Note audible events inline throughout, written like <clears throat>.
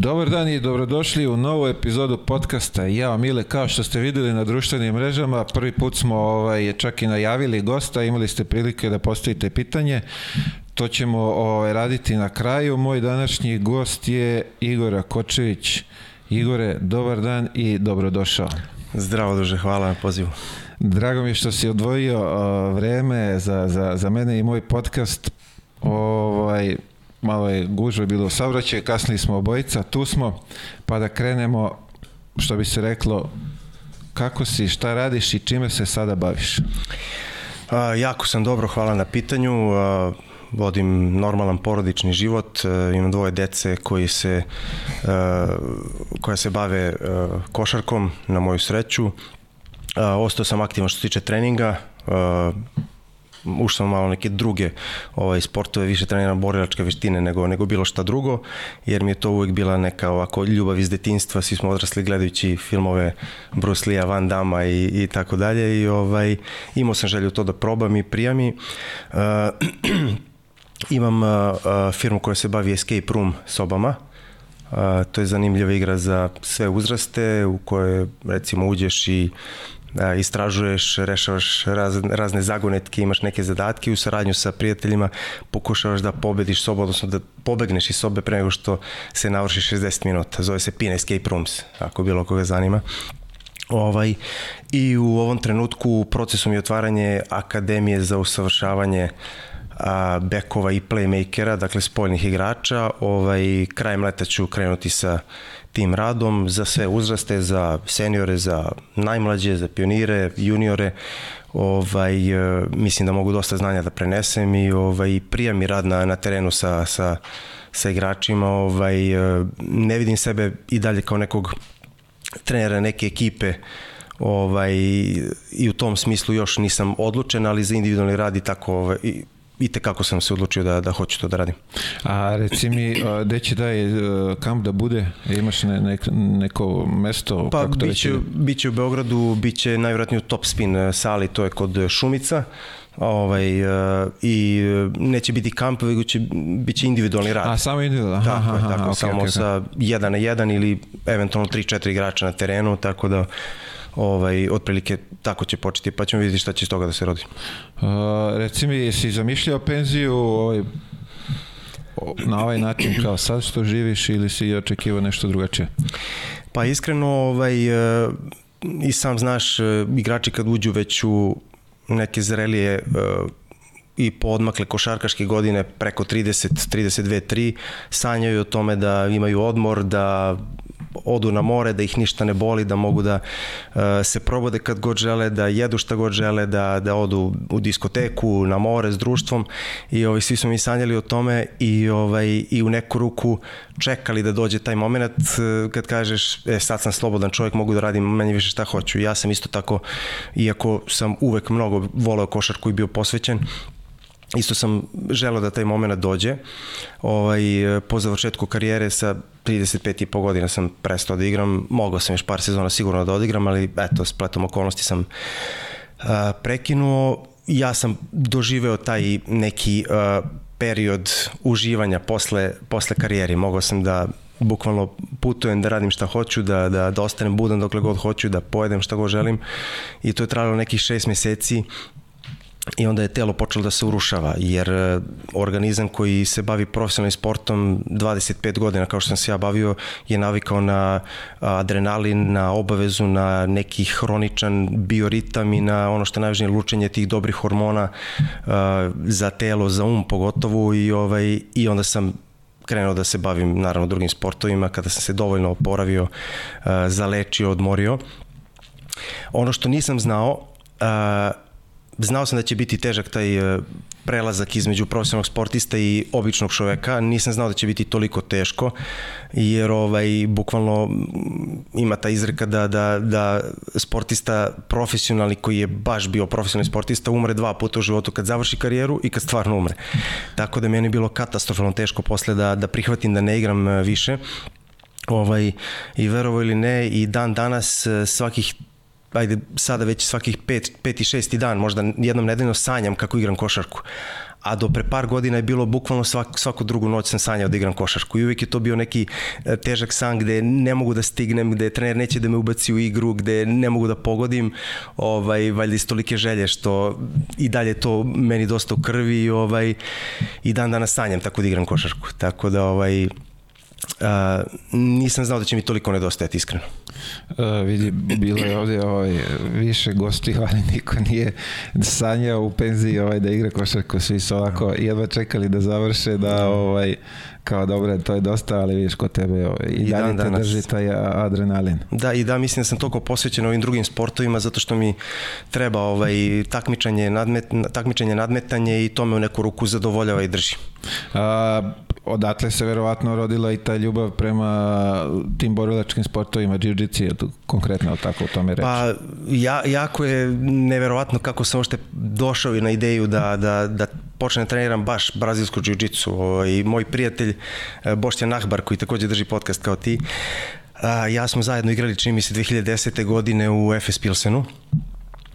Dobar dan i dobrodošli u novu epizodu podcasta Ja Mile, kao što ste videli na društvenim mrežama, prvi put smo ovaj, čak i najavili gosta, imali ste prilike da postavite pitanje. To ćemo ovaj, raditi na kraju. Moj današnji gost je Igor Kočević. Igore, dobar dan i dobrodošao. Zdravo duže, hvala na pozivu. Drago mi je što si odvojio uh, vreme za, za, za mene i moj podcast. Ovaj, malo je gužve bilo u saobraćaju, kasnili smo obojica, tu smo, pa da krenemo, što bi se reklo, kako si, šta radiš i čime se sada baviš? A, jako sam dobro, hvala na pitanju. A, vodim normalan porodični život, a, imam dvoje dece koji se, a, koja se bave a, košarkom na moju sreću. A, ostao sam aktivan što se tiče treninga, a, ušao sam malo neke druge ovaj, sportove, više treniram borilačke veštine nego, nego bilo šta drugo, jer mi je to uvek bila neka ovako ljubav iz detinstva, svi smo odrasli gledajući filmove Bruce Lee-a, Van Damme i, i tako dalje i ovaj, imao sam želju to da probam i prijami. Uh, <clears throat> imam uh, firmu koja se bavi escape room sobama, Uh, to je zanimljiva igra za sve uzraste u kojoj recimo uđeš i istražuješ, rešavaš raz, razne zagonetke, imaš neke zadatke u saradnju sa prijateljima pokušavaš da pobediš sobu, odnosno da pobegneš iz sobe pre nego što se navrši 60 minuta. Zove se Pin Escape Rooms, ako bilo koga zanima. Ovaj, I u ovom trenutku u procesu mi otvaranje Akademije za usavršavanje a, bekova i playmakera, dakle spoljnih igrača. Ovaj, krajem leta ću krenuti sa tim radom za sve uzraste, za seniore, za najmlađe, za pionire, juniore. Ovaj, e, mislim da mogu dosta znanja da prenesem i ovaj, prija mi rad na, na terenu sa, sa, sa igračima. Ovaj, e, ne vidim sebe i dalje kao nekog trenera neke ekipe ovaj, i u tom smislu još nisam odlučen, ali za individualni rad i tako ovaj, i te kako sam se odlučio da, da hoću to da radim. A reci mi, gde će taj kamp da bude? Imaš ne, ne, neko mesto? Pa kako to biće, reći? biće u Beogradu, biće najvjerojatnije u Top Spin sali, to je kod Šumica ovaj, uh, i neće biti kamp, već će, biće individualni rad. A, samo individualno? Tako, aha, aha, tako okay, samo okay, sa jedan na jedan ili eventualno 3-4 igrača na terenu, tako da ovaj, otprilike tako će početi, pa ćemo vidjeti šta će iz toga da se rodi. Uh, reci mi, jesi zamišljao penziju ovaj, na ovaj način kao sad što živiš ili si očekivao nešto drugačije? Pa iskreno, ovaj, uh, i sam znaš, uh, igrači kad uđu već u neke zrelije uh, i podmakle košarkaške godine preko 30, 32, 3 sanjaju o tome da imaju odmor, da odu na more, da ih ništa ne boli, da mogu da uh, se probode kad god žele, da jedu šta god žele, da, da odu u diskoteku, na more s društvom i ovaj, svi smo mi sanjali o tome i, ovaj, i u neku ruku čekali da dođe taj moment uh, kad kažeš e, sad sam slobodan čovjek, mogu da radim manje više šta hoću. Ja sam isto tako, iako sam uvek mnogo voleo košarku i bio posvećen, isto sam želeo da taj moment dođe. Ovaj, po završetku karijere sa 35 i po godina sam prestao da igram. Mogao sam još par sezona sigurno da odigram, ali eto, spletom okolnosti sam a, prekinuo. Ja sam doživeo taj neki a, period uživanja posle, posle karijeri. Mogao sam da bukvalno putujem da radim šta hoću, da, da, da ostanem budan dokle god hoću, da pojedem šta god želim i to je trajalo nekih šest meseci i onda je telo počelo da se urušava, jer e, organizam koji se bavi profesionalnim sportom 25 godina, kao što sam se ja bavio, je navikao na adrenalin, na obavezu, na neki hroničan bioritam i na ono što je najvažnije lučenje tih dobrih hormona za telo, za um pogotovo i, ovaj, i onda sam krenuo da se bavim naravno drugim sportovima kada sam se dovoljno oporavio, zalečio, odmorio. Ono što nisam znao, znao sam da će biti težak taj e, prelazak između profesionalnog sportista i običnog čoveka. Nisam znao da će biti toliko teško, jer ovaj, bukvalno ima ta izreka da, da, da sportista profesionalni koji je baš bio profesionalni sportista umre dva puta u životu kad završi karijeru i kad stvarno umre. Tako da meni bilo katastrofalno teško posle da, da prihvatim da ne igram e, više. Ovaj, I verovo ili ne, i dan danas e, svakih ajde sada već svakih pet, pet i šesti dan, možda jednom nedeljno sanjam kako igram košarku. a do pre par godina je bilo bukvalno svak, svaku drugu noć sam sanjao da igram košarku i uvijek je to bio neki e, težak san gde ne mogu da stignem, gde trener neće da me ubaci u igru, gde ne mogu da pogodim, ovaj, valjda iz tolike želje što i dalje to meni dosta u krvi ovaj, i dan danas sanjam tako da igram košarku. Tako da ovaj, Uh, nisam znao da će mi toliko nedostajati, iskreno. Uh, vidi, bilo je ovdje ovaj, više gosti, ali niko nije sanjao u penziji ovaj, da igra košarku, svi su ovako jedva čekali da završe, da ovaj, kao dobro, to je dosta, ali vidiš kod tebe ovaj, i, I dalje te drži taj adrenalin. Da, i da, mislim da sam toliko posvećen ovim drugim sportovima zato što mi treba ovaj, takmičanje, nadmet, takmičanje, nadmetanje i to me u neku ruku zadovoljava i drži. A, odatle se verovatno rodila i ta ljubav prema tim borilačkim sportovima, je konkretno tako u tome reći. Pa ja, jako je neverovatno kako sam ošte došao i na ideju da, da, da počnem da treniram baš brazilsku jiu-jitsu. Ovaj, moj prijatelj eh, Boštjan Nahbar koji takođe drži podcast kao ti, ja smo zajedno igrali čini mi se 2010. godine u FS Pilsenu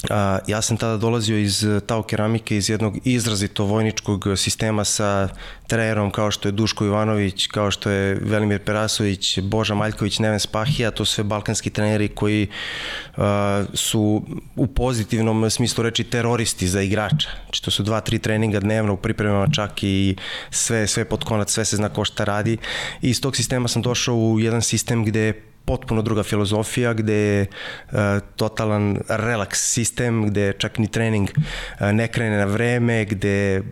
A, ja sam tada dolazio iz e, Tao keramike, iz jednog izrazito vojničkog sistema sa trenerom kao što je Duško Ivanović, kao što je Velimir Perasović, Boža Maljković, Neven Spahija, to sve balkanski treneri koji a, su u pozitivnom smislu reči teroristi za igrača. Znači to su dva, tri treninga dnevno u pripremama čak i sve, sve pod konac, sve se zna ko šta radi. I iz tog sistema sam došao u jedan sistem gde potpuno druga filozofija gde je uh, totalan relaks sistem, gde čak ni trening uh, ne krene na vreme, gde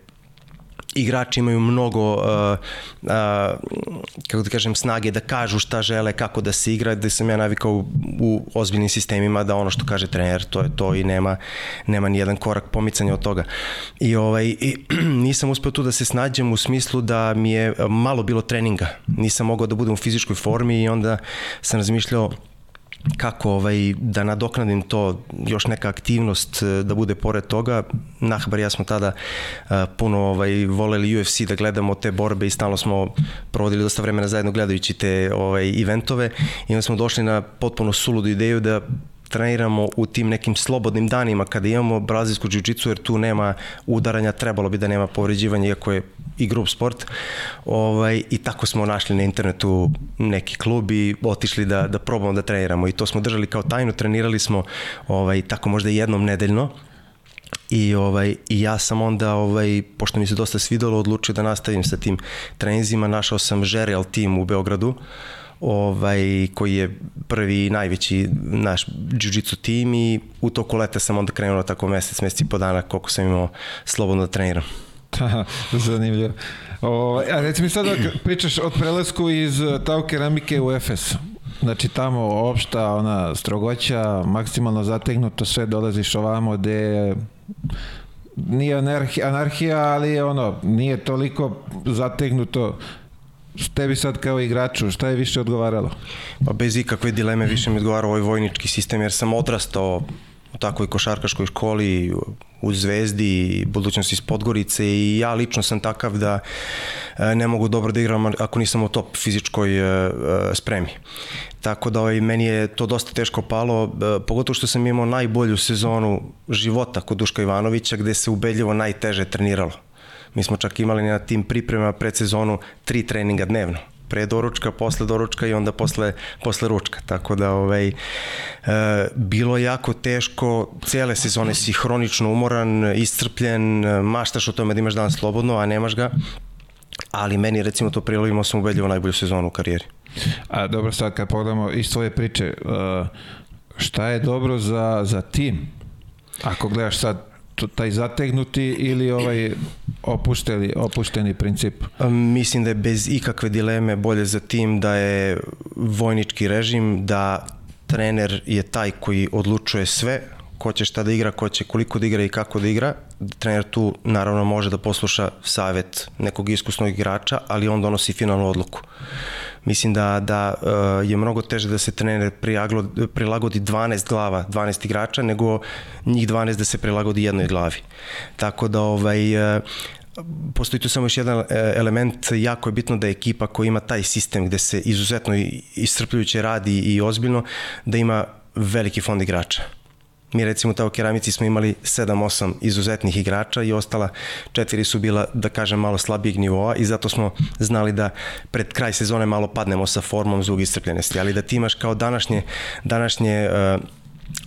igrači imaju mnogo uh, uh, kako da kažem snage da kažu šta žele, kako da se igra, da sam ja navikao u, u ozbiljnim sistemima da ono što kaže trener, to je to i nema nema ni jedan korak pomicanja od toga. I ovaj i, <clears throat> nisam uspeo tu da se snađem u smislu da mi je malo bilo treninga. Nisam mogao da budem u fizičkoj formi i onda sam razmišljao kako ovaj, da nadoknadim to, još neka aktivnost e, da bude pored toga. Nahbar ja smo tada uh, puno ovaj, voleli UFC da gledamo te borbe i stalno smo provodili dosta vremena zajedno gledajući te ovaj, eventove i onda smo došli na potpuno suludu ideju da treniramo u tim nekim slobodnim danima kada imamo brazilsku džiu jer tu nema udaranja, trebalo bi da nema povređivanja iako je i grup sport. Ovaj, I tako smo našli na internetu neki klub i otišli da, da probamo da treniramo i to smo držali kao tajnu, trenirali smo ovaj, tako možda jednom nedeljno i ovaj i ja sam onda ovaj pošto mi se dosta svidelo odlučio da nastavim sa tim treninzima našao sam Žerial tim u Beogradu ovaj, koji je prvi najveći naš jiu-jitsu tim i u toku leta sam onda krenuo tako mesec, mesec i po dana koliko sam imao slobodno da treniram. <laughs> Zanimljivo. O, a reci mi sad da pričaš od prelasku iz uh, Tau keramike u Efes. Znači tamo opšta ona strogoća, maksimalno zategnuto, sve dolaziš ovamo gde nije anarhija, anarhija, ali ono, nije toliko zategnuto tebi sad kao igraču, šta je više odgovaralo? Pa bez ikakve dileme više mi odgovarao ovaj vojnički sistem, jer sam odrastao u takvoj košarkaškoj školi u Zvezdi, budućnosti iz Podgorice i ja lično sam takav da e, ne mogu dobro da igram ako nisam u top fizičkoj e, e, spremi. Tako da ovaj, meni je to dosta teško palo, pogotovo što sam imao najbolju sezonu života kod Duška Ivanovića gde se ubedljivo najteže treniralo Mi smo čak imali na tim priprema pred sezonu tri treninga dnevno pre doručka, posle doručka i onda posle, posle ručka. Tako da ovaj, e, bilo je jako teško, cele sezone si hronično umoran, iscrpljen, maštaš o tome da imaš dan slobodno, a nemaš ga. Ali meni recimo to prilog imao sam ubedljivo najbolju sezonu u karijeri. A dobro sad kad pogledamo iz tvoje priče, uh, šta je dobro za, za tim? Ako gledaš sad taj zategnuti ili ovaj opušteni, opušteni princip? Mislim da je bez ikakve dileme bolje za tim da je vojnički režim, da trener je taj koji odlučuje sve, ko će šta da igra, ko će koliko da igra i kako da igra. Trener tu naravno može da posluša savet nekog iskusnog igrača, ali on donosi finalnu odluku. Mislim da, da uh, je mnogo teže da se trener prilagodi 12 glava, 12 igrača, nego njih 12 da se prilagodi jednoj glavi. Tako da ovaj, uh, postoji tu samo još jedan uh, element, jako je bitno da je ekipa koja ima taj sistem gde se izuzetno iscrpljujuće radi i ozbiljno, da ima veliki fond igrača Mi recimo u keramici smo imali 7-8 izuzetnih igrača i ostala četiri su bila, da kažem, malo slabijeg nivoa i zato smo znali da pred kraj sezone malo padnemo sa formom zbog iscrpljenosti, ali da ti imaš kao današnje, današnje uh,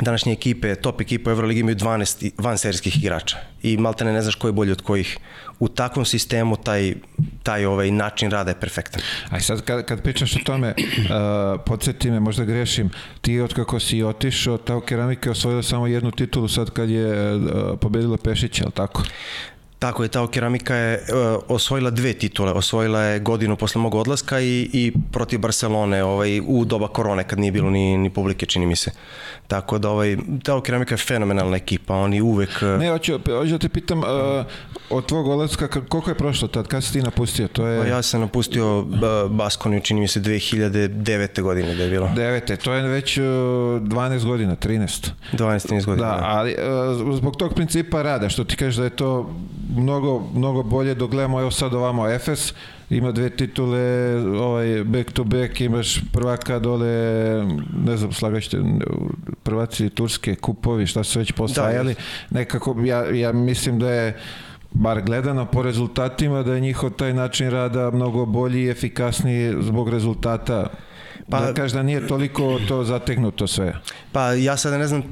današnje ekipe, top ekipe u Euroligi imaju 12 vanserijskih igrača i maltene ne znaš ko je bolji od kojih. U takvom sistemu taj, taj ovaj način rada je perfektan. A sad kad, kad pričaš o tome, <clears throat> uh, podsjeti me, možda grešim, ti od kako si otišao, ta keramika je osvojila samo jednu titulu sad kad je uh, pobedila Pešića, ali tako? Tako je, Tao Keramika je uh, osvojila dve titule. Osvojila je godinu posle mog odlaska i, i protiv Barcelone ovaj, u doba korone kad nije bilo ni, ni publike, čini mi se. Tako da ovaj, Tao Keramika je fenomenalna ekipa, oni uvek... Uh... Ne, hoću, hoću da te pitam, uh, od tvog odlaska, koliko je prošlo tad? Kad si ti napustio? To je... Pa ja sam napustio uh, Baskoniju, čini mi se 2009. godine da je bilo. 9. To je već uh, 12 godina, 13. 12-13 godina. Da, da. ali uh, zbog tog principa rada, što ti kažeš da je to mnogo, mnogo bolje dok gledamo evo sad ovamo Efes ima dve titule ovaj back to back imaš prvaka dole ne znam slagaćete prvaci turske kupovi šta su već postajali da, nekako ja, ja mislim da je bar gledano po rezultatima da je njihov taj način rada mnogo bolji i efikasniji zbog rezultata Pa, da kažeš da nije toliko to zategnuto sve. Pa ja sada ne znam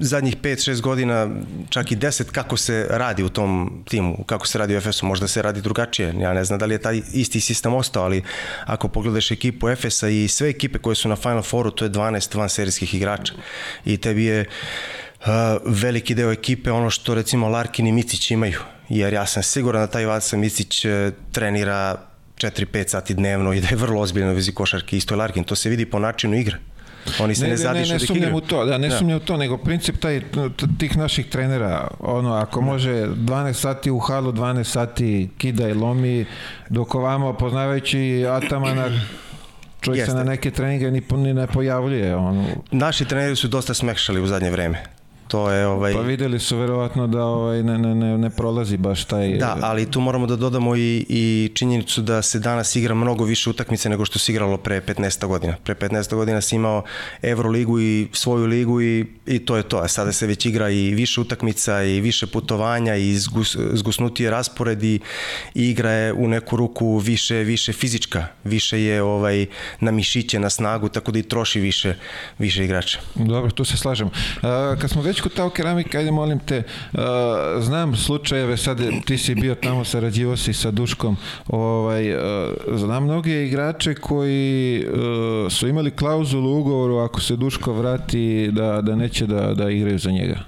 zadnjih 5-6 godina, čak i 10 kako se radi u tom timu, kako se radi u FS-u, možda se radi drugačije. Ja ne znam da li je taj isti sistem ostao, ali ako pogledaš ekipu FS-a i sve ekipe koje su na Final Fouru, to je 12 van serijskih igrača. I tebi je uh, veliki deo ekipe ono što recimo Larkin i Micić imaju. Jer ja sam siguran da taj Vasa Micić uh, trenira 4-5 sati dnevno i da je vrlo ozbiljno vezi košarke. Isto je Larkin, to se vidi po načinu igre. Oni se ne, ne zadišu ne, ne, ne sumnjam u to, da, ne da. sumnjam u to, nego princip taj, tih naših trenera, ono, ako da. može 12 sati u halu, 12 sati kida i lomi, dok ovamo, poznavajući Atamana, čovjek Jeste. se na neke treninge ni, ni ne pojavljuje. Ono. Naši treneri su dosta smekšali u zadnje vreme to je ovaj Pa videli su verovatno da ovaj ne ne ne ne prolazi baš taj Da, ali tu moramo da dodamo i i činjenicu da se danas igra mnogo više utakmice nego što se igralo pre 15 godina. Pre 15 godina si imao Evroligu i svoju ligu i i to je to. A sada se već igra i više utakmica i više putovanja i zgus, zgusnutije raspored i, i igra je u neku ruku više više fizička, više je ovaj na mišiće, na snagu, tako da i troši više više igrača. Dobro, tu se slažem. A, kad smo već kod tao keramika, ajde molim te, uh, znam slučajeve, sad ti si bio tamo, sarađivo si sa Duškom, ovaj, uh, znam mnoge igrače koji uh, su imali klauzulu u ugovoru ako se Duško vrati da, da neće da, da igraju za njega.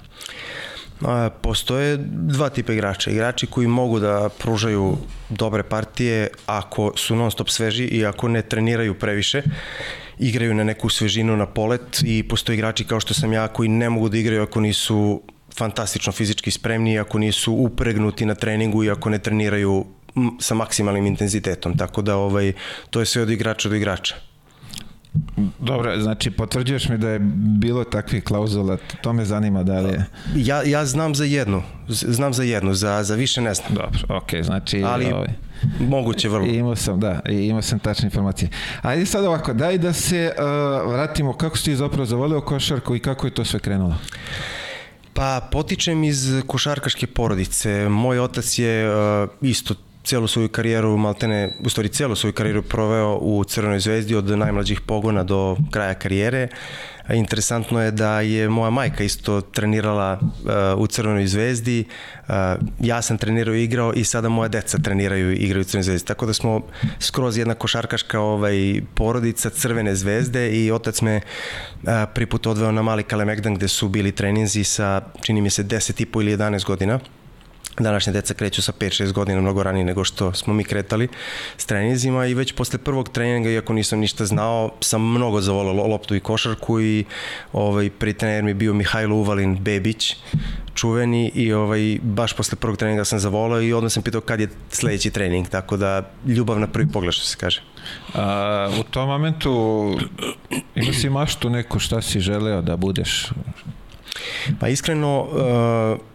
Postoje dva tipa igrača. Igrači koji mogu da pružaju dobre partije ako su non stop sveži i ako ne treniraju previše igraju na neku svežinu na polet i postoje igrači kao što sam ja koji ne mogu da igraju ako nisu fantastično fizički spremni, ako nisu upregnuti na treningu i ako ne treniraju sa maksimalnim intenzitetom. Tako da ovaj, to je sve od igrača do igrača. Dobro, znači potvrđuješ mi da je bilo takvih klauzula, to me zanima da li je... Ja, ja znam za jednu, znam za jednu, za, za više ne znam. Dobro, okej, okay, znači... Ali ovaj, moguće vrlo. Imao sam, da, imao sam tačne informacije. Ajde sad ovako, daj da se uh, vratimo, kako si ti zapravo zavolio košarku i kako je to sve krenulo? Pa potičem iz košarkaške porodice. Moj otac je uh, isto celu svoju karijeru, maltene, u stvari celu svoju karijeru proveo u Crvenoj zvezdi od najmlađih pogona do kraja karijere. Interesantno je da je moja majka isto trenirala uh, u Crvenoj zvezdi, uh, ja sam trenirao i igrao i sada moja deca treniraju i igraju u Crvenoj zvezdi. Tako da smo skroz jedna košarkaška ovaj, porodica Crvene zvezde i otac me uh, priput odveo na mali Kalemegdan gde su bili treninzi sa, čini mi se, 10 i po ili 11 godina Današnje deca kreću sa 5-6 godina mnogo ranije nego što smo mi kretali s treninzima i već posle prvog treninga, iako nisam ništa znao, sam mnogo zavolao loptu i košarku i ovaj, pri trener mi bio Mihajlo Uvalin Bebić, čuveni i ovaj, baš posle prvog treninga sam zavolao i odmah sam pitao kad je sledeći trening, tako da ljubav na prvi pogled što se kaže. A, u tom momentu ima si maštu neku šta si želeo da budeš? Pa iskreno, uh,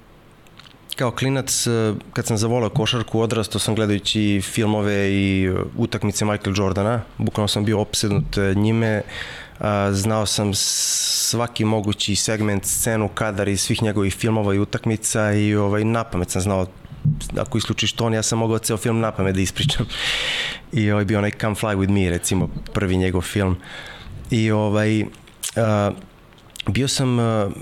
kao klinac, e, kad sam zavolao košarku, odrastao sam gledajući filmove i e, utakmice Michael Jordana. Bukvalno sam bio opsednut e, njime. Znao sam svaki mogući segment, scenu, kadar iz svih njegovih filmova i utakmica i ovaj, napamet sam znao ako isključiš to, ja sam mogao ceo film napamet da ispričam. I ovaj, bio onaj Come Fly With Me, recimo, prvi njegov film. I ovaj, uh, bio sam uh,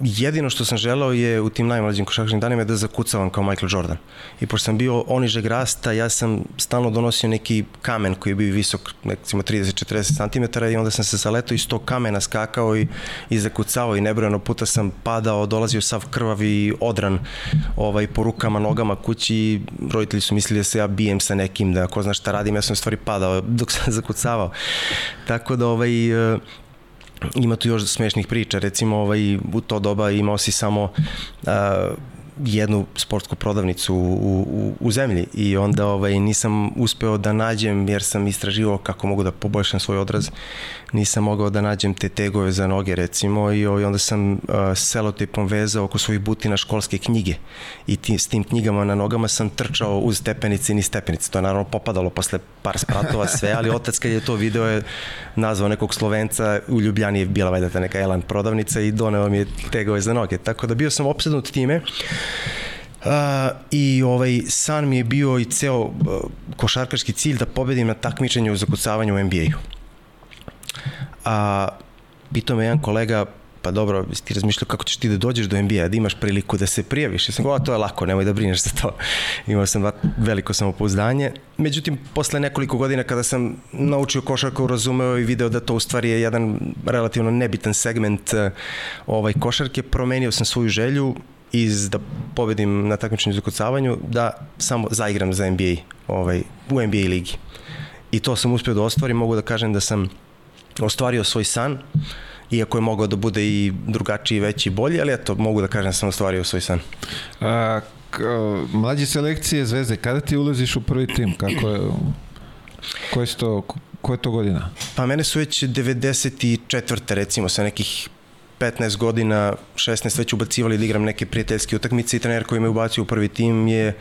jedino što sam želeo je u tim najmlađim košarkaškim danima da zakucavam kao Michael Jordan. I pošto sam bio onižeg rasta, ja sam stalno donosio neki kamen koji je bio visok, recimo 30-40 cm i onda sam se saletao iz tog kamena skakao i, i zakucao i nebrojeno puta sam padao, dolazio sav krvavi odran ovaj, po rukama, nogama kući. Roditelji su mislili da se ja bijem sa nekim, da ko zna šta radim, ja sam stvari padao dok sam <laughs> zakucavao. Tako da ovaj, ima tu još smešnih priča, recimo ovaj, u to doba imao si samo uh, jednu sportsku prodavnicu u, u, u zemlji i onda ovaj, nisam uspeo da nađem, jer sam istraživao kako mogu da poboljšam svoj odraz, nisam mogao da nađem te tegove za noge recimo i ovaj, onda sam uh, selotipom vezao oko svojih butina školske knjige i ti, s tim knjigama na nogama sam trčao uz stepenice i ni stepenice. To je naravno popadalo posle par spratova sve, ali otac kad je to video je nazvao nekog Slovenca, u Ljubljani je bila valjda neka Elan prodavnica i doneo mi je tegove za noge. Tako da bio sam opsednut time. Uh, I ovaj san mi je bio i ceo uh, košarkaški cilj da pobedim na takmičenju u zakucavanju u NBA-u. A pitao me jedan kolega pa dobro, ti razmišljao kako ćeš ti da dođeš do NBA, da imaš priliku da se prijaviš. Ja sam govorio, to je lako, nemoj da brineš za to. <laughs> Imao sam veliko samopouzdanje. Međutim, posle nekoliko godina kada sam naučio košarku, razumeo i video da to u stvari je jedan relativno nebitan segment uh, ovaj košarke, promenio sam svoju želju iz da pobedim na takmičenju za kucavanju, da samo zaigram za NBA, ovaj, u NBA ligi. I to sam uspio da ostvarim, mogu da kažem da sam ostvario svoj san, iako je mogao da bude i drugačiji, veći i bolji, ali eto, mogu da kažem da sam ostvario svoj san. A, k, mlađe selekcije Zvezde, kada ti ulaziš u prvi tim? Kako je, koje to, koje je to godina? Pa mene su već 94. recimo sa nekih 15 godina, 16 već ubacivali da igram neke prijateljske utakmice i trener koji me ubacio u prvi tim je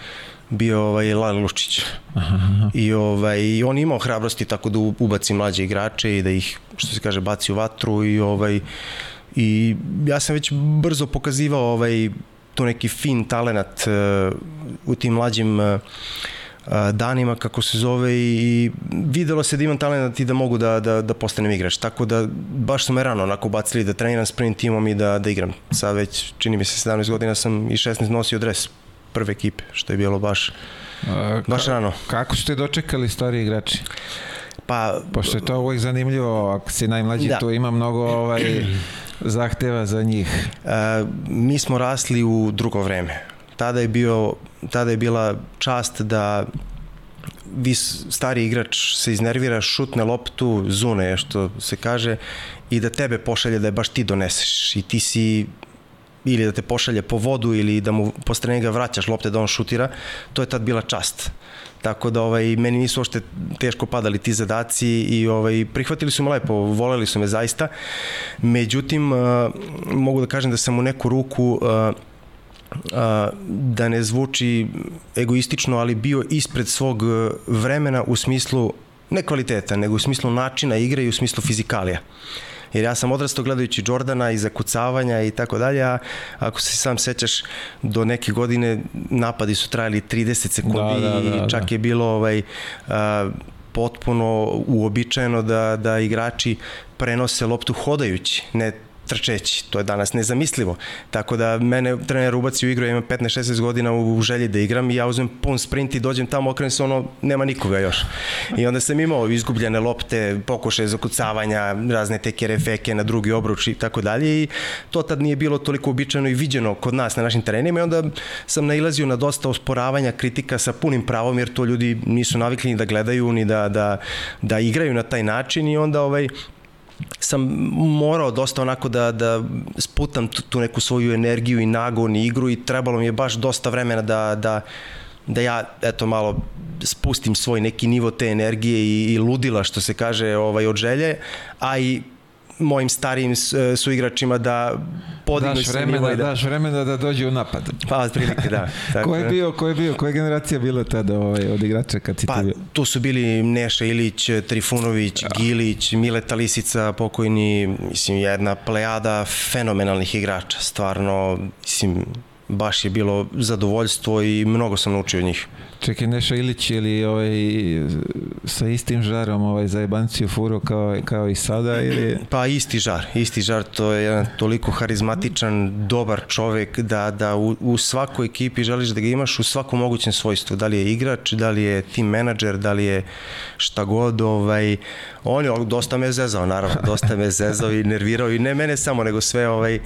bio ovaj Lale Luščić. Aha. I ovaj on imao hrabrosti tako da ubaci mlađe igrače i da ih što se kaže baci u vatru i ovaj i ja sam već brzo pokazivao ovaj to neki fin talenat uh, u tim mlađim uh, danima, kako se zove i videlo se da imam talent i da mogu da, da, da postanem igrač. Tako da baš su me rano onako bacili da treniram sprint timom i da, da igram. Sad već, čini mi se, 17 godina sam i 16 nosio dres prve ekipe, što je bilo baš, A, baš rano. Kako ste dočekali stari igrači? Pa, Pošto je to uvijek zanimljivo, ako si najmlađi, da. tu ima mnogo ovaj, zahteva za njih. A, mi smo rasli u drugo vreme. Tada je, bio, tada je bila čast da vi stari igrač se iznervira, šutne loptu, zune je što se kaže, i da tebe pošalje da je baš ti doneseš i ti si ili da te pošalje po vodu ili da mu posle njega vraćaš lopte da on šutira, to je tad bila čast. Tako da ovaj, meni nisu ošte teško padali ti zadaci i ovaj, prihvatili su me lepo, voleli su me zaista. Međutim, uh, mogu da kažem da sam u neku ruku uh, da ne zvuči egoistično, ali bio ispred svog vremena u smislu ne kvaliteta, nego u smislu načina igre i u smislu fizikalija. Jer ja sam odrastao gledajući Jordana i zakucavanja i tako dalje, a ako se sam sećaš, do neke godine napadi su trajali 30 sekundi da, da, da, i čak da. je bilo ovaj, a, potpuno uobičajeno da, da igrači prenose loptu hodajući, ne trčeći. To je danas nezamislivo. Tako da mene trener ubaci u igru, ja imam 15-16 godina u želji da igram i ja uzmem pun sprint i dođem tamo, okrenem se ono, nema nikoga još. I onda sam imao izgubljene lopte, pokušaje zakucavanja, razne teke refeke na drugi obruč i tako dalje i to tad nije bilo toliko običajno i viđeno kod nas na našim terenima i onda sam nailazio na dosta osporavanja, kritika sa punim pravom jer to ljudi nisu navikli ni da gledaju ni da, da, da igraju na taj način i onda ovaj, sam morao dosta onako da, da sputam tu, tu neku svoju energiju i nagon i igru i trebalo mi je baš dosta vremena da, da, da ja eto malo spustim svoj neki nivo te energije i, i ludila što se kaže ovaj od želje, a i mojim starijim e, suigračima da podignu daš vremena, da... daš vremena da dođe u napad. Pa, otprilike, da. <laughs> Tako, ko je bio, ko je bio, koja generacija bila tada ovaj, od igrača kad si pa, bio? tu su bili Neša Ilić, Trifunović, ja. Gilić, Mileta Lisica, pokojni, mislim, jedna plejada fenomenalnih igrača, stvarno, mislim, baš je bilo zadovoljstvo i mnogo sam naučio od njih. Čekaj, Neša Ilić ili ovaj, sa istim žarom ovaj, za jebanciju furo kao, kao i sada? Ili... Pa isti žar, isti žar, to je jedan toliko harizmatičan, dobar čovek da, da u, u svakoj ekipi želiš da ga imaš u svakom mogućem svojstvu, da li je igrač, da li je team menadžer, da li je šta god, ovaj, on je dosta me zezao, naravno, <laughs> dosta me zezao i nervirao i ne mene samo, nego sve ovaj,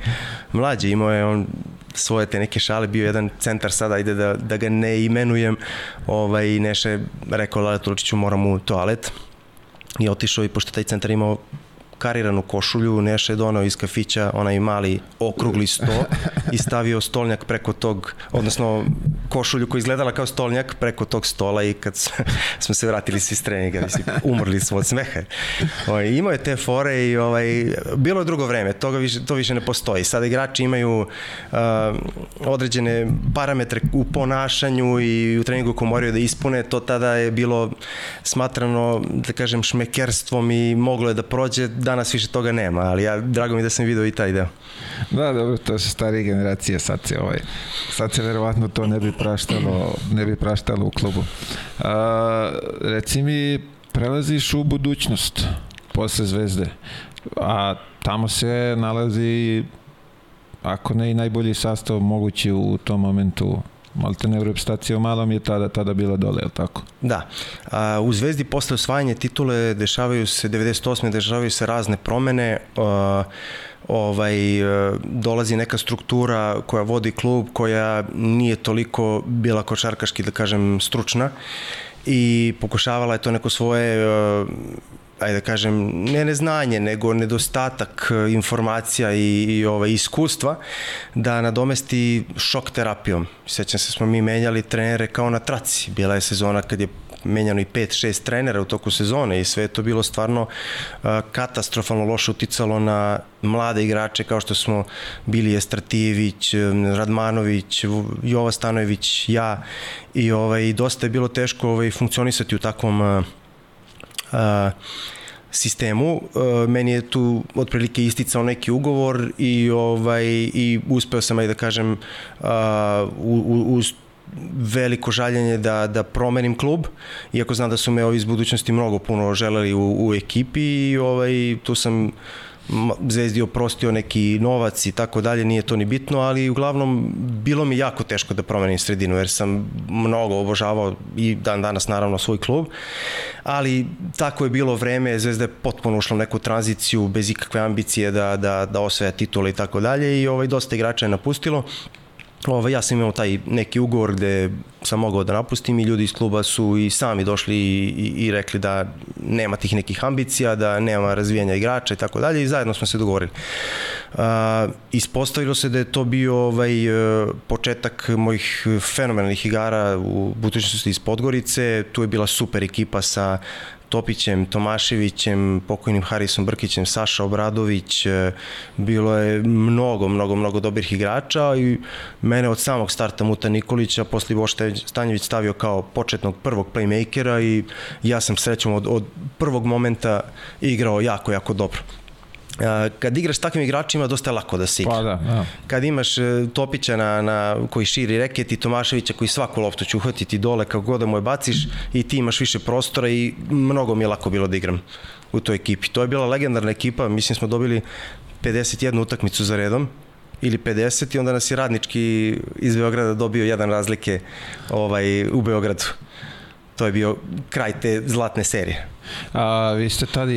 mlađe, imao je on svoje te neke šale, bio jedan centar sada, ajde da, da ga ne imenujem, ovaj, Neše rekao Lale Tulučiću moram u toalet. I otišao i pošto taj centar imao kariranu košulju, Neša je donao iz kafića onaj mali okrugli sto i stavio stolnjak preko tog, odnosno košulju koja izgledala kao stolnjak preko tog stola i kad <laughs> smo se vratili svi s treninga, mislim, umrli smo od smeha. Ovaj, imao je te fore i ovaj, bilo je drugo vreme, toga više, to više ne postoji. Sada igrači imaju uh, određene parametre u ponašanju i u treningu ko moraju da ispune, to tada je bilo smatrano, da kažem, šmekerstvom i moglo je da prođe, danas više toga nema, ali ja, drago mi da sam video i taj deo. Da, dobro, to su starije generacije, sad se, ovaj, sad se verovatno to ne bi praštalo, ne bi praštalo u klubu. A, reci mi, prelaziš u budućnost posle Zvezde, a tamo se nalazi ako ne i najbolji sastav mogući u tom momentu Malte ne reprezentacija u malom je tada, tada bila dole, je tako? Da. A, u Zvezdi posle osvajanja titule dešavaju se, 98. dešavaju se razne promene, a, ovaj, dolazi neka struktura koja vodi klub, koja nije toliko bila košarkaški, da kažem, stručna i pokušavala je to neko svoje ajde da kažem, ne neznanje, nego nedostatak e, informacija i, i ovaj, iskustva da nadomesti šok terapijom. Sećam se, smo mi menjali trenere kao na traci. Bila je sezona kad je menjano i 5-6 trenera u toku sezone i sve je to bilo stvarno uh, katastrofalno loše uticalo na mlade igrače kao što smo bili Estratijević, Radmanović, Jova Stanojević, ja i ovaj, dosta je bilo teško ovaj, funkcionisati u takvom uh, sistemu. Meni je tu otprilike isticao neki ugovor i ovaj i uspeo sam aj da kažem uz veliko žaljenje da, da promenim klub, iako znam da su me ovi iz budućnosti mnogo puno želeli u, u ekipi i ovaj, tu sam uh, Zvezdi oprostio neki novac i tako dalje, nije to ni bitno, ali uglavnom bilo mi jako teško da promenim sredinu, jer sam mnogo obožavao i dan danas naravno svoj klub, ali tako je bilo vreme, Zvezda je potpuno ušla u neku tranziciju bez ikakve ambicije da, da, da osvaja titule i tako dalje i ovaj, dosta igrača je napustilo Ovaj, ja sam imao taj neki ugovor gde sam mogao da napustim i ljudi iz kluba su i sami došli i, i, i rekli da nema tih nekih ambicija, da nema razvijanja igrača i tako dalje i zajedno smo se dogovorili. Uh, ispostavilo se da je to bio ovaj, e, početak mojih fenomenalnih igara u budućnosti iz Podgorice, tu je bila super ekipa sa Topićem, Tomaševićem, pokojnim Harisom Brkićem, Saša Obradović, e, bilo je mnogo, mnogo, mnogo dobrih igrača i mene od samog starta Muta Nikolića, posle Bošte Stanjević stavio kao početnog prvog playmakera i ja sam srećom od, od prvog momenta igrao jako, jako dobro kad igraš s takvim igračima dosta je lako da se igra. Pa da, da. Kad imaš e, Topića na, na, koji širi reket i Tomaševića koji svaku loptu će uhvatiti dole kako god da mu je baciš i ti imaš više prostora i mnogo mi je lako bilo da igram u toj ekipi. To je bila legendarna ekipa, mislim smo dobili 51 utakmicu za redom ili 50 i onda nas je radnički iz Beograda dobio jedan razlike ovaj, u Beogradu. To je bio kraj te zlatne serije. A vi ste tada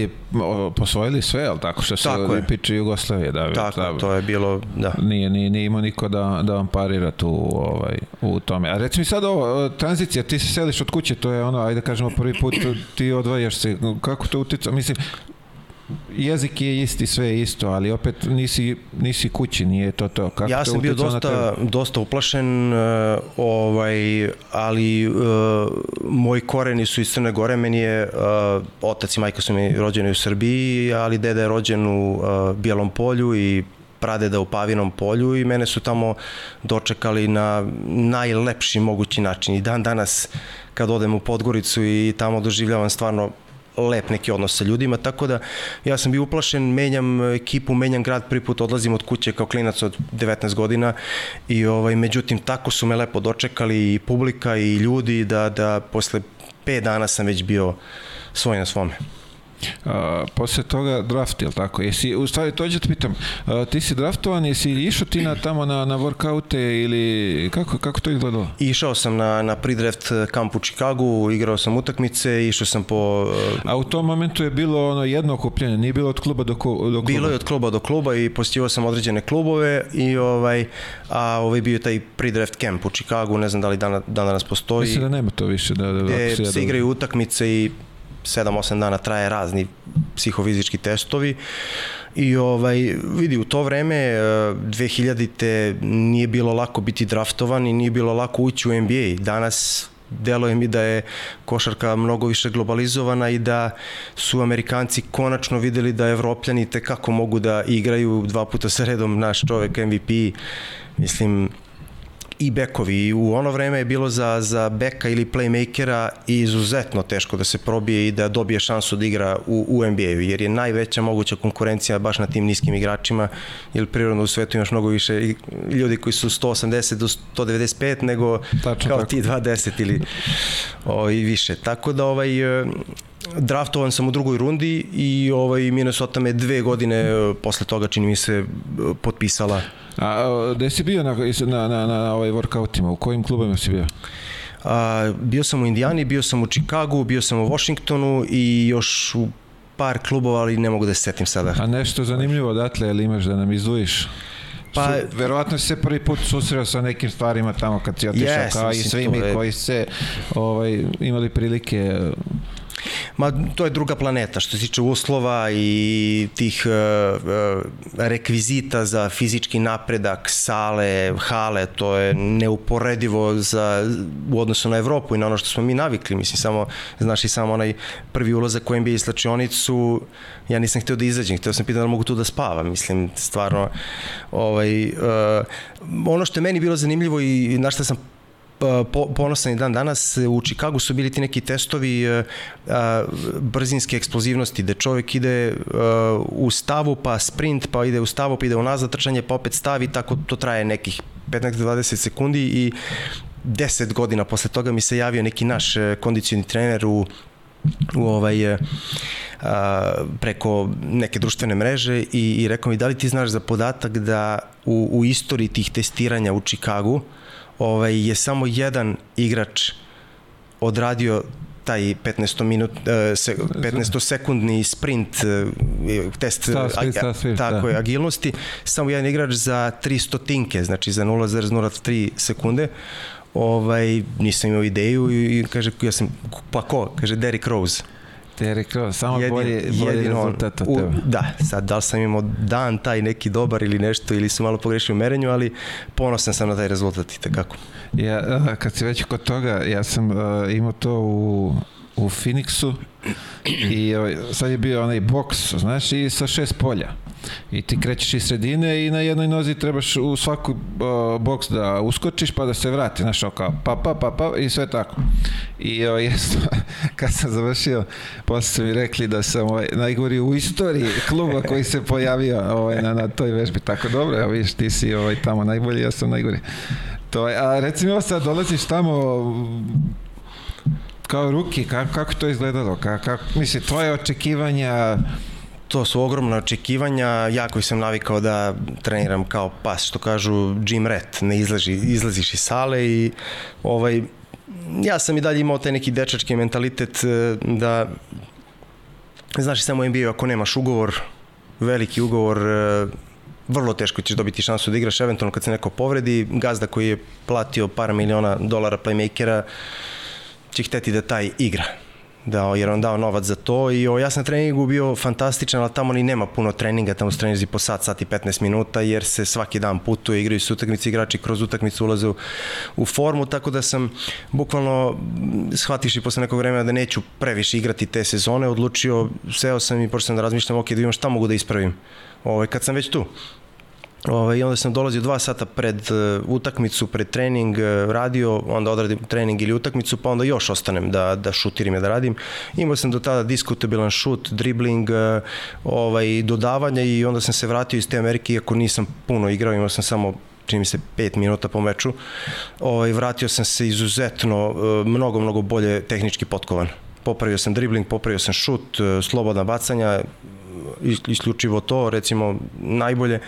posvojili sve, ali tako što se piče Jugoslavije, da? Tako, da, to je bilo, da. Nije, nije, nije imao niko da, da vam parira tu ovaj, u tome. A reci mi sad ovo, tranzicija, ti se seliš od kuće, to je ono, ajde da kažemo prvi put, ti odvajaš se, kako to utica? Mislim, jezik je isti, sve je isto, ali opet nisi, nisi kući, nije to to. Kako ja sam bio dosta, dosta uplašen, uh, ovaj, ali uh, moji koreni su iz Crne Gore, meni je uh, otac i majka su mi rođeni u Srbiji, ali deda je rođen u uh, Bijelom polju i pradeda u Pavinom polju i mene su tamo dočekali na najlepši mogući način. I dan danas kad odem u Podgoricu i tamo doživljavam stvarno lep neki odnos sa ljudima, tako da ja sam bio uplašen, menjam ekipu, menjam grad, prvi put odlazim od kuće kao klinac od 19 godina i ovaj, međutim tako su me lepo dočekali i publika i ljudi da, da posle 5 dana sam već bio svoj na svome. A, posle toga draft, jel tako? Jesi, u stvari, to te pitam, a, ti si draftovan, jesi išao ti na, tamo na, na workoute ili kako, kako to izgledalo? Išao sam na, na pre-draft kamp u Čikagu, igrao sam utakmice, išao sam po... A u tom momentu je bilo ono jedno okupljenje, nije bilo od kluba do, do kluba? Bilo je od kluba do kluba i posjetio sam određene klubove i ovaj, a ovaj bio taj pre-draft camp u Čikagu, ne znam da li dan, dan danas postoji. Mislim da nema to više. Da, da, da, se, se igraju utakmice i 7-8 dana traje razni psihofizički testovi i ovaj vidi u to vreme 2000-te nije bilo lako biti draftovan i nije bilo lako ući u NBA. Danas deluje mi da je košarka mnogo više globalizovana i da su Amerikanci konačno videli da Evropljani te kako mogu da igraju dva puta sa redom naš čovek MVP. Mislim, i bekovi. U ono vreme je bilo za, za beka ili playmakera izuzetno teško da se probije i da dobije šansu da igra u, u NBA-u, jer je najveća moguća konkurencija baš na tim niskim igračima, jer prirodno u svetu imaš mnogo više ljudi koji su 180 do 195 nego Tačno kao tako. ti 210 ili o, i više. Tako da ovaj, e, draftovan sam u drugoj rundi i ovaj Minnesota me dve godine e, posle toga čini mi se potpisala A gde si bio na, na, na, na ovaj workoutima? U kojim klubima si bio? A, bio sam u Indijani, bio sam u Čikagu, bio sam u Washingtonu i još u par klubova, ali ne mogu da se setim sada. A nešto zanimljivo odatle, ili imaš da nam izdvojiš? Pa, Su, verovatno si se prvi put susreo sa nekim stvarima tamo kad si otišao, yes, kao i svi mi koji se ovaj, imali prilike Ma, to je druga planeta što se tiče uslova i tih uh, rekvizita za fizički napredak, sale, hale, to je neuporedivo za, u odnosu na Evropu i na ono što smo mi navikli. Mislim, samo, znaš i samo onaj prvi ulazak u NBA slačionicu, ja nisam hteo da izađem, hteo sam pitati da mogu tu da spavam, mislim, stvarno, ovaj, uh, ono što je meni bilo zanimljivo i na što sam po, ponosan i dan danas. U Čikagu su bili ti neki testovi e, a, brzinske eksplozivnosti, gde čovek ide a, e, u stavu, pa sprint, pa ide u stavu, pa ide u nazad trčanje, pa opet stavi, tako to traje nekih 15-20 sekundi i 10 godina posle toga mi se javio neki naš e, kondicioni trener u u ovaj a, preko neke društvene mreže i, i rekao mi da li ti znaš za podatak da u, u istoriji tih testiranja u Čikagu ovaj, je samo jedan igrač odradio taj 15 minut 15 sekundni sprint test stav, sprint, stav, sprint, tako da. je agilnosti. Samo jedan igrač za 300 tinke znači za 0,03 sekunde. Ovaj nisam imao ideju i kaže ja sam pa ko? Kaže Derrick Rose Te je rekao, samo jedin, bolje, bolje rezultat od tebe. Da, sad da li sam imao dan taj neki dobar ili nešto, ili su malo pogrešili u merenju, ali ponosan sam na taj rezultat i tekako. Ja, kad si već kod toga, ja sam uh, imao to u, u Phoenixu i sad je bio onaj boks, znaš, i sa šest polja. I ti krećeš iz sredine i na jednoj nozi trebaš u svaku uh, boks da uskočiš pa da se vrati, znaš, kao pa, pa, pa, pa i sve tako. I o, jesno, <laughs> kad sam završio, posle su mi rekli da sam ovaj, najgori u istoriji kluba koji se pojavio ovaj, na, na toj vežbi. Tako dobro, ja vidiš, ti si ovaj, tamo najbolji, ja sam najgori. To a reci mi sad, dolaziš tamo kao ruki, kako, kako to izgledalo? Kako, kako, misli, tvoje očekivanja, to su ogromna očekivanja, ja koji sam navikao da treniram kao pas, što kažu Jim Rat, ne izlazi, izlaziš iz sale i ovaj, ja sam i dalje imao taj neki dečački mentalitet e, da znaš samo NBA ako nemaš ugovor, veliki ugovor, e, vrlo teško ćeš dobiti šansu da igraš, eventualno kad se neko povredi, gazda koji je platio par miliona dolara playmakera će hteti da taj igra dao, jer on dao novac za to i o, ja sam na treningu bio fantastičan, ali tamo ni nema puno treninga, tamo su treninzi po sat, sat i 15 minuta, jer se svaki dan putuje, igraju su utakmice, igrači kroz utakmicu ulaze u, u formu, tako da sam bukvalno shvatiš i posle nekog vremena da neću previše igrati te sezone, odlučio, seo sam i počeo sam da razmišljam, ok, da imam šta mogu da ispravim. Ovaj, kad sam već tu, Ovaj, I onda sam dolazio dva sata pred uh, utakmicu, pred trening, uh, radio, onda odradim trening ili utakmicu, pa onda još ostanem da, da šutirim i da radim. Imao sam do tada diskutabilan šut, dribling, uh, ovaj, dodavanje i onda sam se vratio iz te Amerike, iako nisam puno igrao, imao sam samo čini mi se 5 minuta po meču. Ovaj, vratio sam se izuzetno, mnogo, mnogo bolje tehnički potkovan. Popravio sam dribling, popravio sam šut, slobodna bacanja, isključivo to, recimo najbolje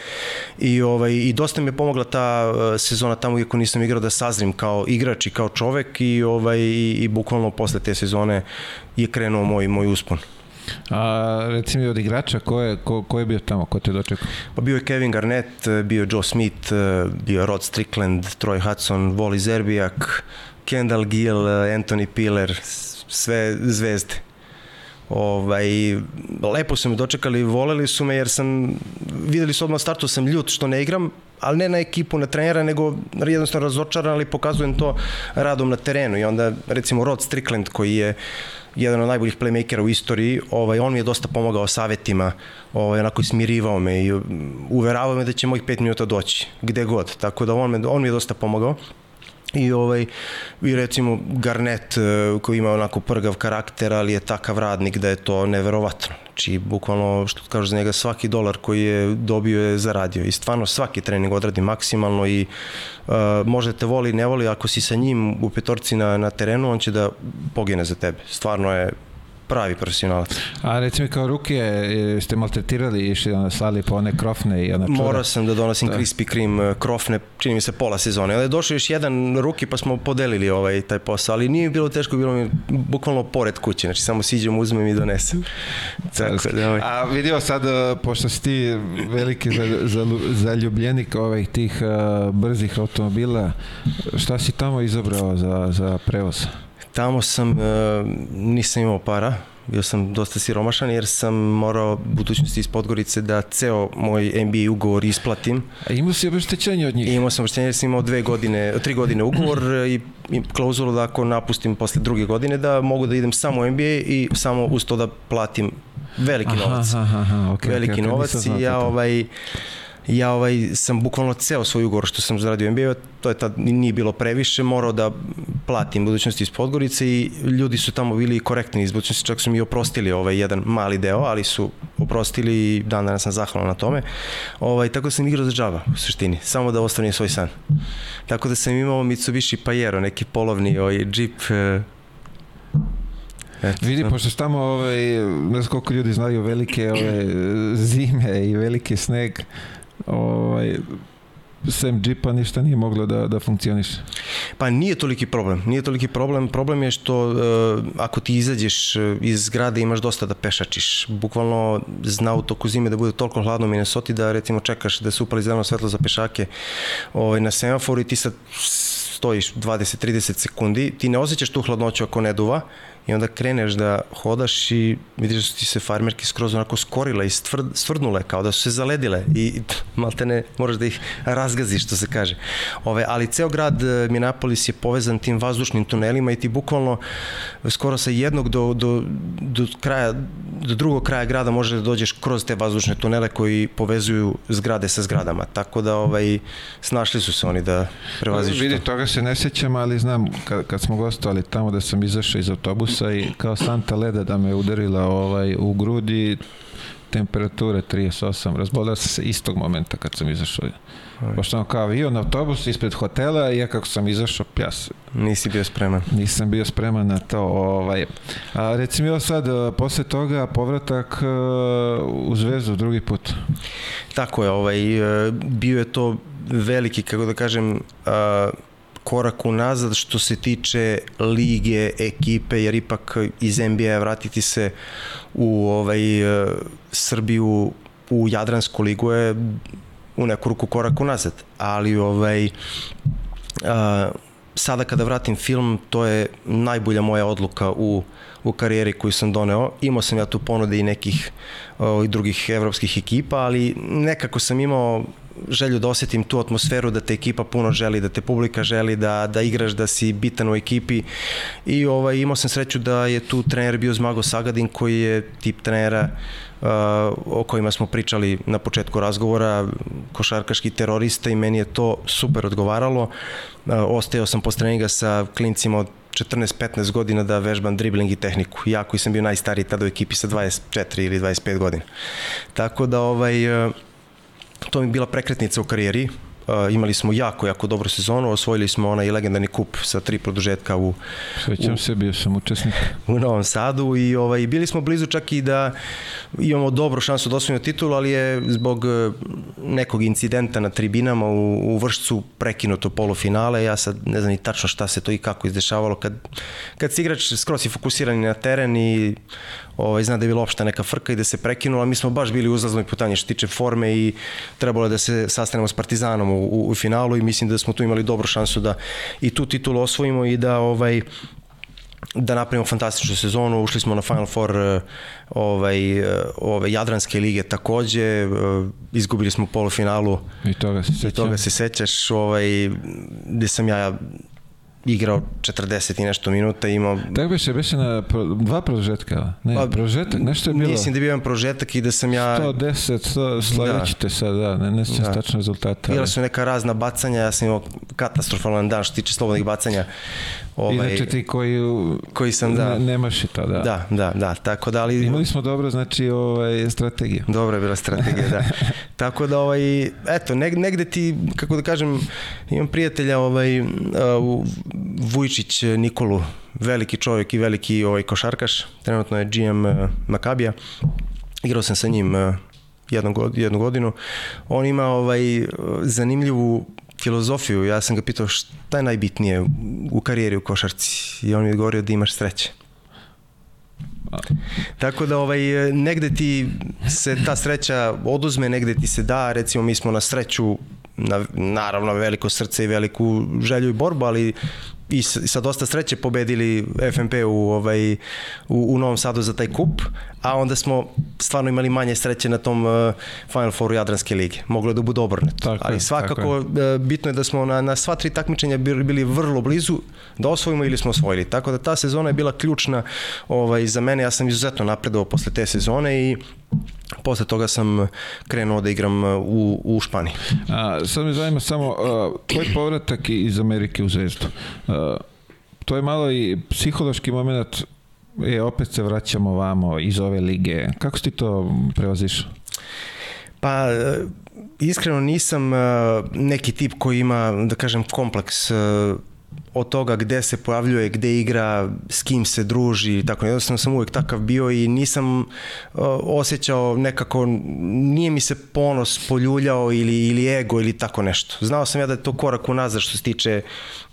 i ovaj i dosta mi je pomogla ta uh, sezona tamo iako nisam igrao da sazrim kao igrač i kao čovek i ovaj i, i bukvalno posle te sezone je krenuo moj moj uspon. A reci mi od igrača, ko je, ko, ko je bio tamo, ko te dočekao? Pa bio je Kevin Garnett, bio je Joe Smith, bio je Rod Strickland, Troy Hudson, Wally Zerbiak, Kendall Gill, Anthony Piller, sve zvezde. Ovaj, lepo su me dočekali, voleli su me jer sam, videli su odmah startu sam ljut što ne igram, ali ne na ekipu, na trenera, nego jednostavno razočaran, ali pokazujem to radom na terenu. I onda recimo Rod Strickland koji je jedan od najboljih playmakera u istoriji, ovaj, on mi je dosta pomagao savetima, ovaj, onako smirivao me i uveravao me da će mojih pet minuta doći, gde god, tako da on, me, on mi je dosta pomagao i ovaj i recimo Garnet eh, koji ima onako prgav karakter, ali je takav radnik da je to neverovatno. Znači, bukvalno, što kažu za njega, svaki dolar koji je dobio je zaradio i stvarno svaki trening odradi maksimalno i uh, možda te voli, ne voli, ako si sa njim u petorci na, na terenu, on će da pogine za tebe. Stvarno je pravi profesionalac. A recimo kao ruke ste maltretirali i išli slali po one krofne i ona čura? Morao sam da donosim da. Krispy Kreme eh, krofne, čini mi se pola sezone. Ali je došao još jedan ruki pa smo podelili ovaj, taj posao, ali nije bilo teško, bilo mi bukvalno pored kuće, znači samo siđem, uzmem i donesem. <laughs> Tako, da, ovaj. A vidio sad, eh, pošto si ti veliki zaljubljenik ovih tih uh, brzih automobila, šta si tamo izabrao za, za prevoz? Tamo sam, uh, nisam imao para, bio sam dosta siromašan jer sam morao budućnosti iz Podgorice da ceo moj NBA ugovor isplatim. A imao si obeštećenje od njih? Imao sam obeštećenje jer sam imao dve godine, tri godine ugovor i, i klauzulu da ako napustim posle druge godine da mogu da idem samo u NBA i samo uz to da platim veliki aha, novac. Aha, aha, okay, veliki okay, novac i ja ovaj ja ovaj, sam bukvalno ceo svoj ugovor što sam zaradio NBA, to je tad nije bilo previše, morao da platim budućnosti iz Podgorice i ljudi su tamo bili korektni iz budućnosti, čak su mi oprostili ovaj jedan mali deo, ali su oprostili i dan danas sam zahvalan na tome. Ovaj, tako da sam igrao za džava u suštini, samo da ostvarim svoj san. Tako da sam imao Mitsubishi Pajero, neki polovni ovaj, džip eh, Eto, Vidi, pošto tamo, ovaj, ne znam koliko ljudi znaju, velike ove zime i veliki sneg, ovaj, sem džipa ništa nije moglo da, da funkcioniše? Pa nije toliki problem. Nije toliki problem. Problem je što uh, ako ti izađeš eh, iz zgrade imaš dosta da pešačiš. Bukvalno zna u toku zime da bude toliko hladno u Minnesota da recimo čekaš da se upali zeleno svetlo za pešake ovaj, na semaforu i ti sad stojiš 20-30 sekundi, ti ne osjećaš tu hladnoću ako ne duva, i onda kreneš da hodaš i vidiš da su ti se farmerke skroz onako skorile i stvrd, stvrdnule kao da su se zaledile i malte ne moraš da ih razgaziš što se kaže. Ove, ali ceo grad e, Minneapolis je povezan tim vazdušnim tunelima i ti bukvalno skoro sa jednog do, do, do kraja do drugog kraja grada možeš da dođeš kroz te vazdušne tunele koji povezuju zgrade sa zgradama. Tako da ovaj snašli su se oni da prevaziš Vidi, to. toga se ne sećam, ali znam kad, kad smo gostovali tamo da sam izašao iz autobusa i kao Santa Leda da me udarila ovaj, u grudi temperature 38. Razbolio sam se istog momenta kad sam izašao. Pošto kao avion, autobus ispred hotela i ja kako sam izašao, pjas. Nisi bio spreman. Nisam bio spreman na to. Ovaj. A reci mi sad, posle toga povratak u Zvezdu drugi put. Tako je, ovaj, e, bio je to veliki, kako da kažem, korak unazad što se tiče lige, ekipe, jer ipak iz NBA vratiti se u ovaj, e, Srbiju u Jadransku ligu je u neku ruku korak unazad, ali ovaj, a, sada kada vratim film, to je najbolja moja odluka u, u karijeri koju sam doneo. Imao sam ja tu ponude i nekih o, i drugih evropskih ekipa, ali nekako sam imao želju da osetim tu atmosferu da te ekipa puno želi, da te publika želi, da, da igraš, da si bitan u ekipi i ovaj, imao sam sreću da je tu trener bio Zmago Sagadin koji je tip trenera uh, o kojima smo pričali na početku razgovora, košarkaški terorista i meni je to super odgovaralo. Uh, sam posle treninga sa klincima od 14-15 godina da vežbam dribling i tehniku. Ja koji sam bio najstariji tada u ekipi sa 24 ili 25 godina. Tako da ovaj, uh, to mi je bila prekretnica u karijeri. Uh, imali smo jako, jako dobru sezonu, osvojili smo onaj legendarni kup sa tri produžetka u... Svećam se, bio sam učesnik. U Novom Sadu i ovaj, bili smo blizu čak i da imamo dobru šansu da osvojimo titulu, ali je zbog nekog incidenta na tribinama u, u Vršcu prekinuto polufinale. Ja sad ne znam ni tačno šta se to i kako izdešavalo. Kad, kad si igrač skroz je fokusiran na teren i ovaj, zna da je bila opšta neka frka i da se prekinula, mi smo baš bili u uzlaznoj putanji što tiče forme i trebalo da se sastanemo s Partizanom u, u, u finalu i mislim da smo tu imali dobru šansu da i tu titulu osvojimo i da ovaj da napravimo fantastičnu sezonu, ušli smo na Final Four ovaj, ove Jadranske lige takođe, izgubili smo polufinalu. I toga se sećaš, i toga se sećaš ovaj, gde sam ja igrao 40 i nešto minuta imao... Tako biše, biše na pro, dva produžetka, ne, pa, produžetak, nešto je bilo... Mislim da je bio jedan produžetak i da sam ja... 110, 100, sledeći te sad, da, ne, ne sjećam da. tačno rezultata. Bila su neka razna bacanja, ja sam imao katastrofalan dan što tiče slobodnih bacanja. Ovaj, Inače ti koji, koji sam, da. Ne, nemaš i to, da. Da, da, da, tako da, ali... Imali smo dobro, znači, ovaj, strategiju. Dobra je bila strategija, da. <laughs> tako da, ovaj, eto, neg, negde ti, kako da kažem, imam prijatelja, ovaj, uh, Vujčić Nikolu, veliki čovjek i veliki ovaj, košarkaš, trenutno je GM uh, Makabija. Igrao sam sa njim uh, jednu, jednu godinu. On ima ovaj, zanimljivu filozofiju. Ja sam ga pitao šta je najbitnije u karijeri u košarci i on mi je govorio da imaš sreće. Tako da ovaj, negde ti se ta sreća oduzme, negde ti se da, recimo mi smo na sreću na, naravno veliko srce i veliku želju i borbu, ali i sa dosta sreće pobedili FNP u, ovaj, u, u Novom Sadu za taj kup, a onda smo stvarno imali manje sreće na tom uh, Final Fouru Jadranske lige. Moglo je da bude obrnuto. Tako Ali svakako tako je. Uh, bitno je da smo na, na sva tri takmičenja bili, bili vrlo blizu da osvojimo ili smo osvojili. Tako da ta sezona je bila ključna ovaj, za mene. Ja sam izuzetno napredovao posle te sezone i posle toga sam krenuo da igram uh, u, u Španiji. A, sad me zanima samo, uh, tvoj povratak iz Amerike u Zvezdu. Uh, to je malo i psihološki moment e, opet se vraćamo vamo iz ove lige. Kako si ti to prevazišao? Pa, iskreno nisam neki tip koji ima, da kažem, kompleks od toga gde se pojavljuje, gde igra, s kim se druži, tako jednostavno sam uvek takav bio i nisam uh, osjećao nekako, nije mi se ponos poljuljao ili, ili ego ili tako nešto. Znao sam ja da je to korak unazad što se tiče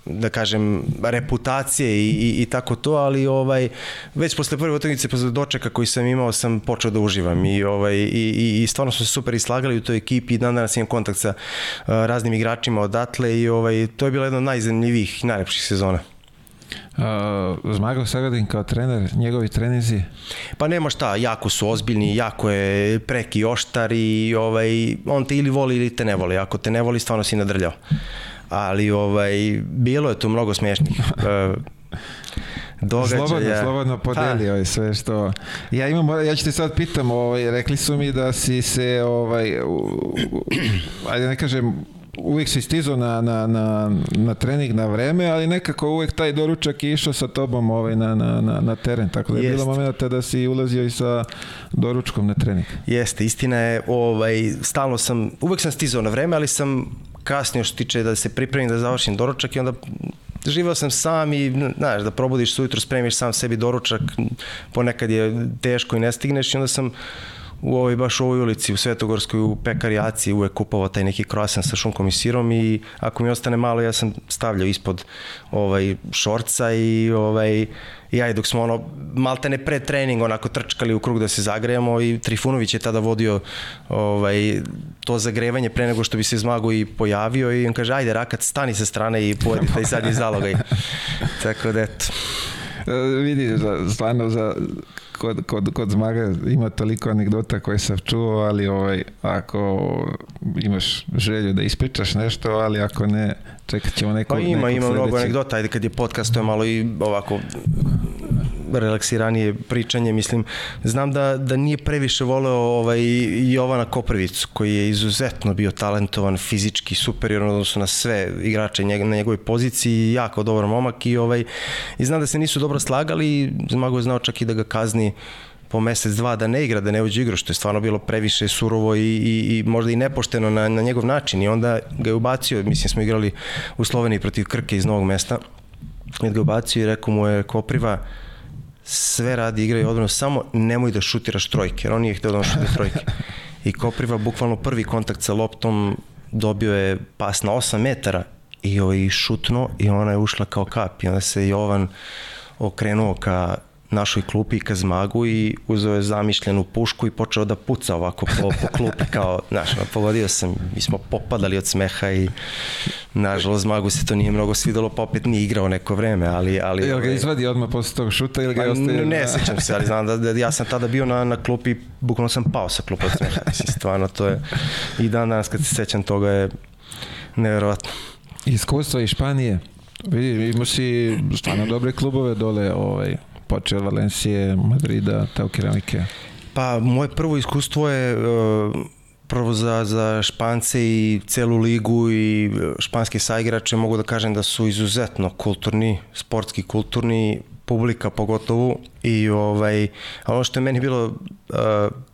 da kažem, reputacije i, i, i tako to, ali ovaj, već posle prve utakmice, posle dočeka koji sam imao, sam počeo da uživam i, ovaj, i, i, i stvarno smo se super islagali u toj ekipi i dan danas imam kontakt sa uh, raznim igračima odatle i ovaj, to je bila jedna od najzanimljivijih i najlepših sezona. Uh, Zmago Sagadin kao trener, njegovi trenizi? Pa nema šta, jako su ozbiljni, jako je preki oštar i ovaj, on te ili voli ili te ne voli. Ako te ne voli, stvarno si nadrljao ali ovaj, bilo je tu mnogo smiješnih uh, <laughs> događaja. Slobodno, slobodno podeli ovaj, sve što... Ja imam, ja ću te sad pitam, ovaj, rekli su mi da si se, ovaj, u, u, ajde ne kažem, uvijek si stizao na, na, na, na trening na vreme, ali nekako uvijek taj doručak je išao sa tobom ovaj, na, na, na, na teren, tako da je Jest. bilo momenta da si ulazio i sa doručkom na trening. Jeste, istina je, ovaj, stalno sam, uvijek sam stizao na vreme, ali sam kasnije što tiče da se pripremim da završim doručak i onda živao sam sam i, znaš, da probudiš se ujutro, spremiš sam sebi doručak, ponekad je teško i ne stigneš i onda sam u ovoj, baš u ovoj ulici, u Svetogorskoj, u pekari Aci, uvek kupovao taj neki kroasan sa šunkom i sirom i ako mi ostane malo, ja sam stavljao ispod ovaj, šorca i ovaj, i dok smo ono, maltene pre trening onako trčkali u krug da se zagrejemo i Trifunović je tada vodio ovaj, to zagrevanje pre nego što bi se Zmago i pojavio i on kaže ajde Rakat stani sa strane i pojedi taj zadnji zalogaj. <laughs> Tako da eto. E, vidi, za, stvarno za, kod, kod, kod Zmaga ima toliko anegdota koje sam čuo, ali ovaj, ako imaš želju da ispričaš nešto, ali ako ne, čekat ćemo neko... Pa ima, ima sledećeg. mnogo anegdota, ajde kad je podcast, to je malo i ovako relaksiranije pričanje, mislim, znam da, da nije previše voleo ovaj, Jovana Koprvicu, koji je izuzetno bio talentovan, fizički, superior, odnosno na sve igrače njeg, na njegovoj poziciji, jako dobar momak i, ovaj, i znam da se nisu dobro slagali, Zmago je znao čak i da ga kazni po mesec, dva da ne igra, da ne uđe igru, što je stvarno bilo previše surovo i, i, i možda i nepošteno na, na njegov način i onda ga je ubacio, mislim smo igrali u Sloveniji protiv Krke iz Novog mesta, i ga ubacio i rekao mu je Kopriva, sve radi igra i odbranu, samo nemoj da šutiraš trojke, jer on nije htio da on šutira <laughs> trojke. I Kopriva, bukvalno prvi kontakt sa loptom, dobio je pas na 8 metara i ovaj šutno i ona je ušla kao kap i onda se Jovan okrenuo ka našoj klupi ka zmagu i uzeo je zamišljenu pušku i počeo da puca ovako po, po klupi kao, <laughs> znaš, pogodio sam, mi smo popadali od smeha i nažalost zmagu se to nije mnogo svidelo, pa opet nije igrao neko vreme, ali... ali Jel ga ovaj, izvadi odmah posle tog šuta ili ga je Pa, ostavio? ne, sećam se, ali znam da, da ja sam tada bio na, na klupi, bukvalno sam pao sa klupa od smeha. <laughs> Mislim, stvarno, to je, i dan danas kad se sećam toga je neverovatno. Iskustva iz Španije. Vidi, imaš i stvarno dobre klubove dole, ovaj, počeo Valencije, Madrida, Tau Keramike. Pa, moje prvo iskustvo je uh, prvo za, za Špance i celu ligu i e, španske saigrače mogu da kažem da su izuzetno kulturni, sportski kulturni, publika pogotovo i ovaj, ono što je meni bilo uh,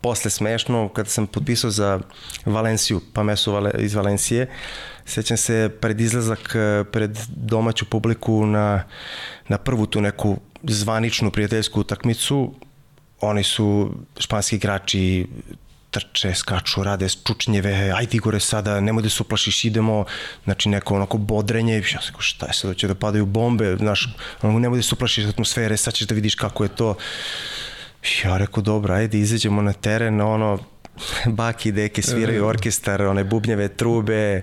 posle smešno kada sam potpisao za Valenciju, pa mesu Vale, iz Valencije, sećam se pred izlazak pred domaću publiku na, na prvu tu neku zvaničnu prijateljsku utakmicu. Oni su španski igrači trče, skaču, rade čučnjeve, ajde Igore sada, nemoj da se uplašiš, idemo, znači neko onako bodrenje, ja sam šta je sad, hoće da padaju bombe, znaš, onako, nemoj da se uplašiš atmosfere, sad ćeš da vidiš kako je to. Ja rekao, dobro, ajde, izađemo na teren, ono, <laughs> baki, deke sviraju orkestar, one bubnjeve, trube,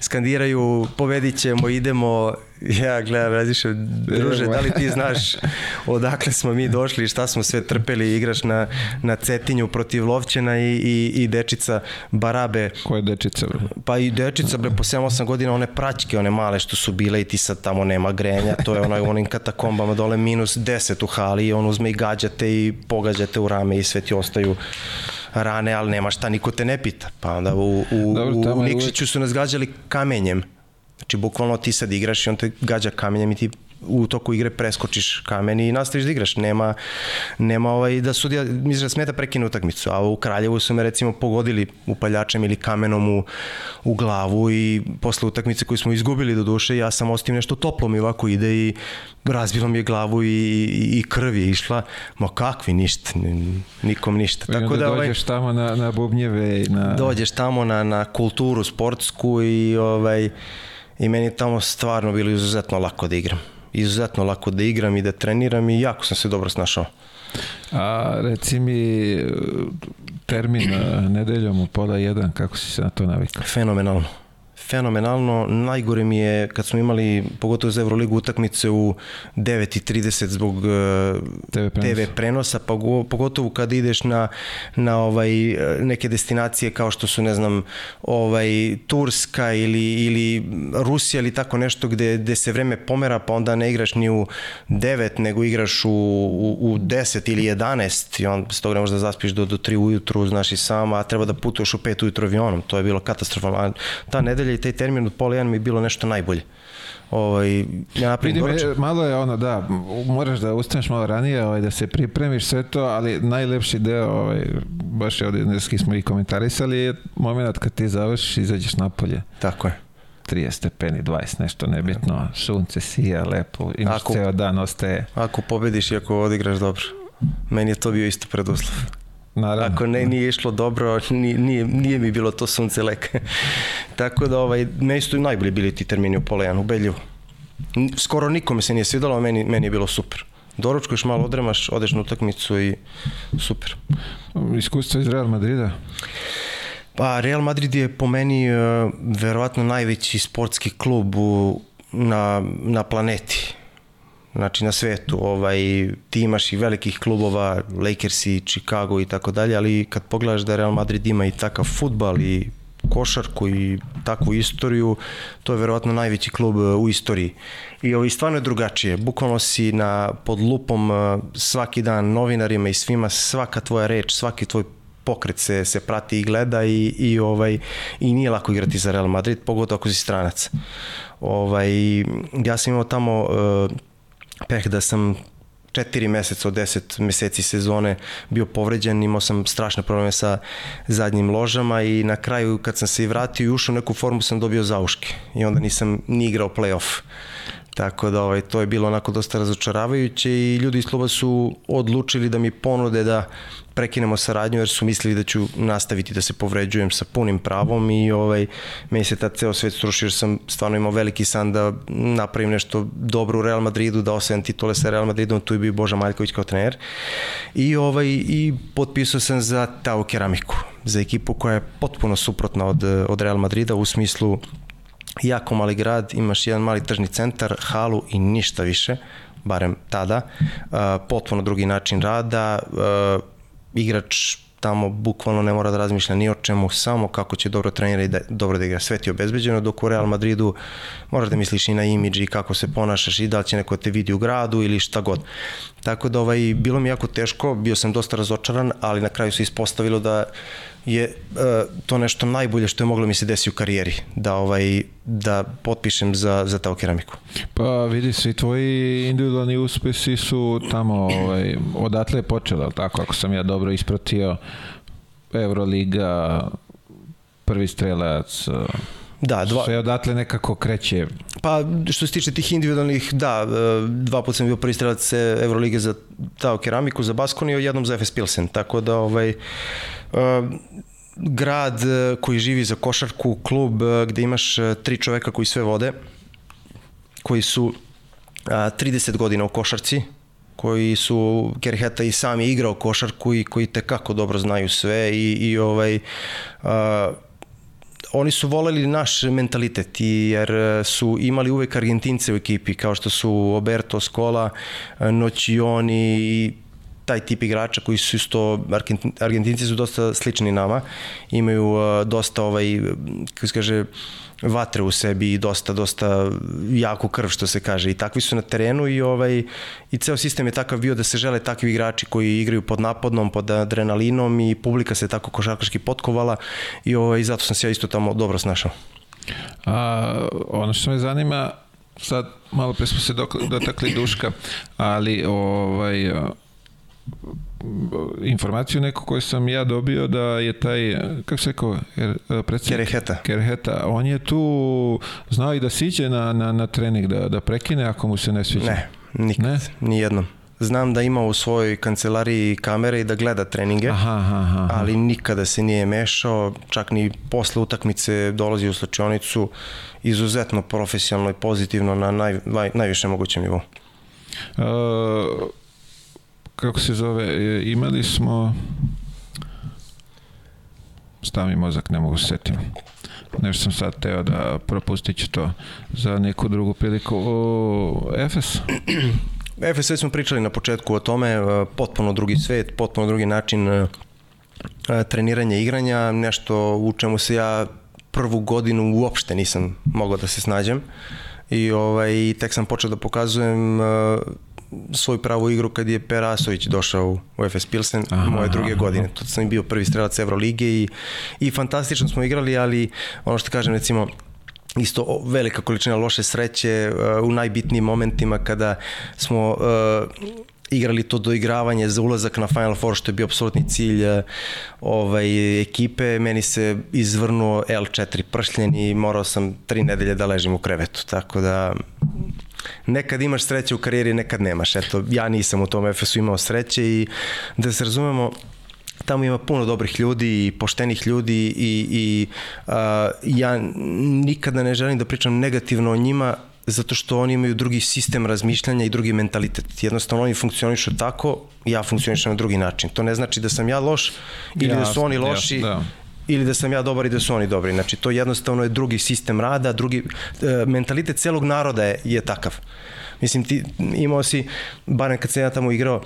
skandiraju, pobedit ćemo, idemo, ja gledam, različem, druže, da li ti znaš odakle smo mi došli, šta smo sve trpeli, igraš na, na Cetinju protiv Lovćena i, i, i dečica Barabe, Koja je dečica? bro? pa i dečica, bre, po 7-8 godina, one praćke, one male što su bile i ti sad tamo nema grenja, to je onaj u onim katakombama dole minus 10 u hali i on uzme i gađate i pogađate u rame i sve ti ostaju rane, ali nema šta, niko te ne pita. Pa onda u, u, Dobro, u Nikšiću su nas gađali kamenjem. Znači, bukvalno ti sad igraš i on te gađa kamenjem i ti u toku igre preskočiš kamen i nastaviš da igraš. Nema, nema ovaj, da sudija, misliš da smeta prekine utakmicu, a u Kraljevu su me recimo pogodili upaljačem ili kamenom u, u glavu i posle utakmice koju smo izgubili do duše, ja sam ostio nešto toplo mi ovako ide i razbilo mi je glavu i, i, i krv je išla. Ma kakvi, ništa, nikom ništa. I onda da, ovaj, dođeš tamo na, na bubnjeve na... dođeš tamo na, na kulturu sportsku i ovaj i meni tamo stvarno bilo izuzetno lako da igram. Izuzetno lako da igram i da treniram i jako sam se dobro snašao. A reci mi e, termin e, nedeljom u pola jedan, kako si se na to navikao? Fenomenalno. Fenomenalno. Najgore mi je kad smo imali, pogotovo za Euroligu, utakmice u 9.30 zbog uh, TV prenosa. TV prenosa, pa go- pogotovo kad ideš na, na ovaj, eh, neke destinacije kao što su, ne znam, ovaj, Turska ili, ili Rusija ili tako nešto gde, gde se vreme pomera pa onda ne igraš ni u 9 nego igraš u, u, u 10 ili 11 i on s toga ne možeš da zaspiš do, do 3 ujutru, znaš i sam, a treba da putuješ u 5 ujutru avionom, to je bilo katastrofalno. Ta nedelja i taj termin od pola jedan mi je bilo nešto najbolje. Ovaj, ja napravim Vidim, e, malo je ono, da, moraš da ustaneš malo ranije, ovaj, da se pripremiš sve to, ali najlepši deo, ovaj, baš je ovdje neski smo i komentarisali, je moment kad ti završiš, izađeš napolje. Tako je. 30 stepeni, 20, nešto nebitno, sunce sija, lepo, imaš Ako- ceo dan, ostaje, Ako pobediš i ako odigraš dobro. Meni je to bio isto preduslov. Naravno. Ako ne, nije išlo dobro, nije, nije, nije mi bilo to sunce leka. <laughs> Tako da, ovaj, meni su najbolji bili ti termini u pola jedan, ubedljivo. N- Skoro nikome se nije svidalo, a meni, meni je bilo super. Doručkuješ malo, odremaš, odeš na utakmicu i super. Iskustvo iz Real Madrida? Pa Real Madrid je po meni uh, verovatno najveći sportski klub u, na, na planeti znači na svetu. Ovaj, ti imaš i velikih klubova, Lakersi, Chicago i tako dalje, ali kad pogledaš da Real Madrid ima i takav futbal i košarku i takvu istoriju, to je verovatno najveći klub u istoriji. I ovaj, stvarno je drugačije. Bukvalno si na, pod lupom svaki dan novinarima i svima, svaka tvoja reč, svaki tvoj pokret se, se prati i gleda i, i, ovaj, i nije lako igrati za Real Madrid, pogotovo ako si stranac. Ovaj, ja sam imao tamo uh, peh da sam četiri meseca od deset meseci sezone bio povređen, imao sam strašne probleme sa zadnjim ložama i na kraju kad sam se i vratio i ušao u neku formu sam dobio zauške i onda nisam ni igrao playoff. Tako da ovaj, to je bilo onako dosta razočaravajuće i ljudi iz kluba su odlučili da mi ponude da prekinemo saradnju jer su mislili da ću nastaviti da se povređujem sa punim pravom i ovaj, meni se tad ceo svet srušio jer sam stvarno imao veliki san da napravim nešto dobro u Real Madridu, da osvajam titule sa Real Madridom, tu je bio Boža Maljković kao trener. I, ovaj, i potpisao sam za Tau Keramiku, za ekipu koja je potpuno suprotna od, od Real Madrida u smislu jako mali grad, imaš jedan mali tržni centar, halu i ništa više, barem tada, uh, potpuno drugi način rada, uh, igrač tamo bukvalno ne mora da razmišlja ni o čemu, samo kako će dobro trenira i da, dobro da igra. Sve ti obezbeđeno, dok u Real Madridu moraš da misliš i na imidž i kako se ponašaš i da li će neko te vidi u gradu ili šta god. Tako da ovaj, bilo mi jako teško, bio sam dosta razočaran, ali na kraju se ispostavilo da je uh, to nešto najbolje što je moglo mi se desiti u karijeri, da ovaj da potpišem za, za Tao keramiku. Pa vidi, svi tvoji individualni uspesi su tamo, ovaj, odatle je počelo, tako, ako sam ja dobro ispratio, Euroliga, prvi strelac, Da, dva... Sve odatle nekako kreće. Pa, što se tiče tih individualnih, da, dva puta sam bio prvi strelac Evrolige za Tao keramiku, za Baskoniju, jednom za FS Pilsen, tako da, ovaj, grad e, koji živi za košarku, klub e, gde imaš e, tri čoveka koji sve vode, koji su 30 godina u košarci, koji su Kerheta i sami igrao košarku i koji te kako dobro znaju sve i, i ovaj a, oni su voleli naš mentalitet jer su imali uvek Argentince u ekipi kao što su Oberto Scola, Nocioni i taj tip igrača koji su isto, Argentinci su dosta slični nama, imaju uh, dosta ovaj, kako se kaže, vatre u sebi i dosta, dosta jaku krv što se kaže i takvi su na terenu i ovaj i ceo sistem je takav bio da se žele takvi igrači koji igraju pod napadnom, pod adrenalinom i publika se tako košarkaški potkovala i ovaj zato sam se ja isto tamo dobro snašao. A, ono što me zanima sad malo pre smo se dotakli Duška, ali ovaj informaciju neko koju sam ja dobio da je taj, kako se rekao, er, predsjednik? Kereheta. Kereheta. On je tu znao i da siđe na, na, na trening, da, da prekine ako mu se ne sviđa. Ne, nikad, ne? ni jednom. Znam da ima u svojoj kancelariji kamere i da gleda treninge, aha, aha, aha. ali nikada se nije mešao, čak ni posle utakmice dolazi u slačionicu, izuzetno profesionalno i pozitivno na naj, naj, najviše mogućem nivou. Uh, kako se zove, e, imali smo stavi mozak, ne mogu se setim. Nešto sam sad teo da propustit ću to za neku drugu priliku. O, Efes? <clears throat> Efes već smo pričali na početku o tome, e, potpuno drugi svet, potpuno drugi način e, treniranja igranja, nešto u čemu se ja prvu godinu uopšte nisam mogao da se snađem i ovaj, tek sam počeo da pokazujem svoju pravu igru kad je Per Asović došao u FS Pilsen aha, moje druge aha, godine. To sam bio prvi strelac Evrolige i, i fantastično smo igrali, ali ono što kažem recimo isto velika količina loše sreće uh, u najbitnijim momentima kada smo uh, igrali to doigravanje za ulazak na Final Four, što je bio apsolutni cilj uh, ovaj, ekipe. Meni se izvrnuo L4 pršljen i morao sam tri nedelje da ležim u krevetu, tako da nekad imaš sreće u karijeri, nekad nemaš. Eto, ja nisam u tom Efesu imao sreće i da se razumemo, tamo ima puno dobrih ljudi i poštenih ljudi i, i a, ja nikada ne želim da pričam negativno o njima zato što oni imaju drugi sistem razmišljanja i drugi mentalitet. Jednostavno oni funkcionišu tako, ja funkcionišem na drugi način. To ne znači da sam ja loš ili ja, da su oni loši. Ja, da ili da sam ja dobar i da su oni dobri. Znači, to jednostavno je drugi sistem rada, drugi, e, mentalitet celog naroda je, je takav. Mislim, ti imao si, barem kad sam ja tamo igrao,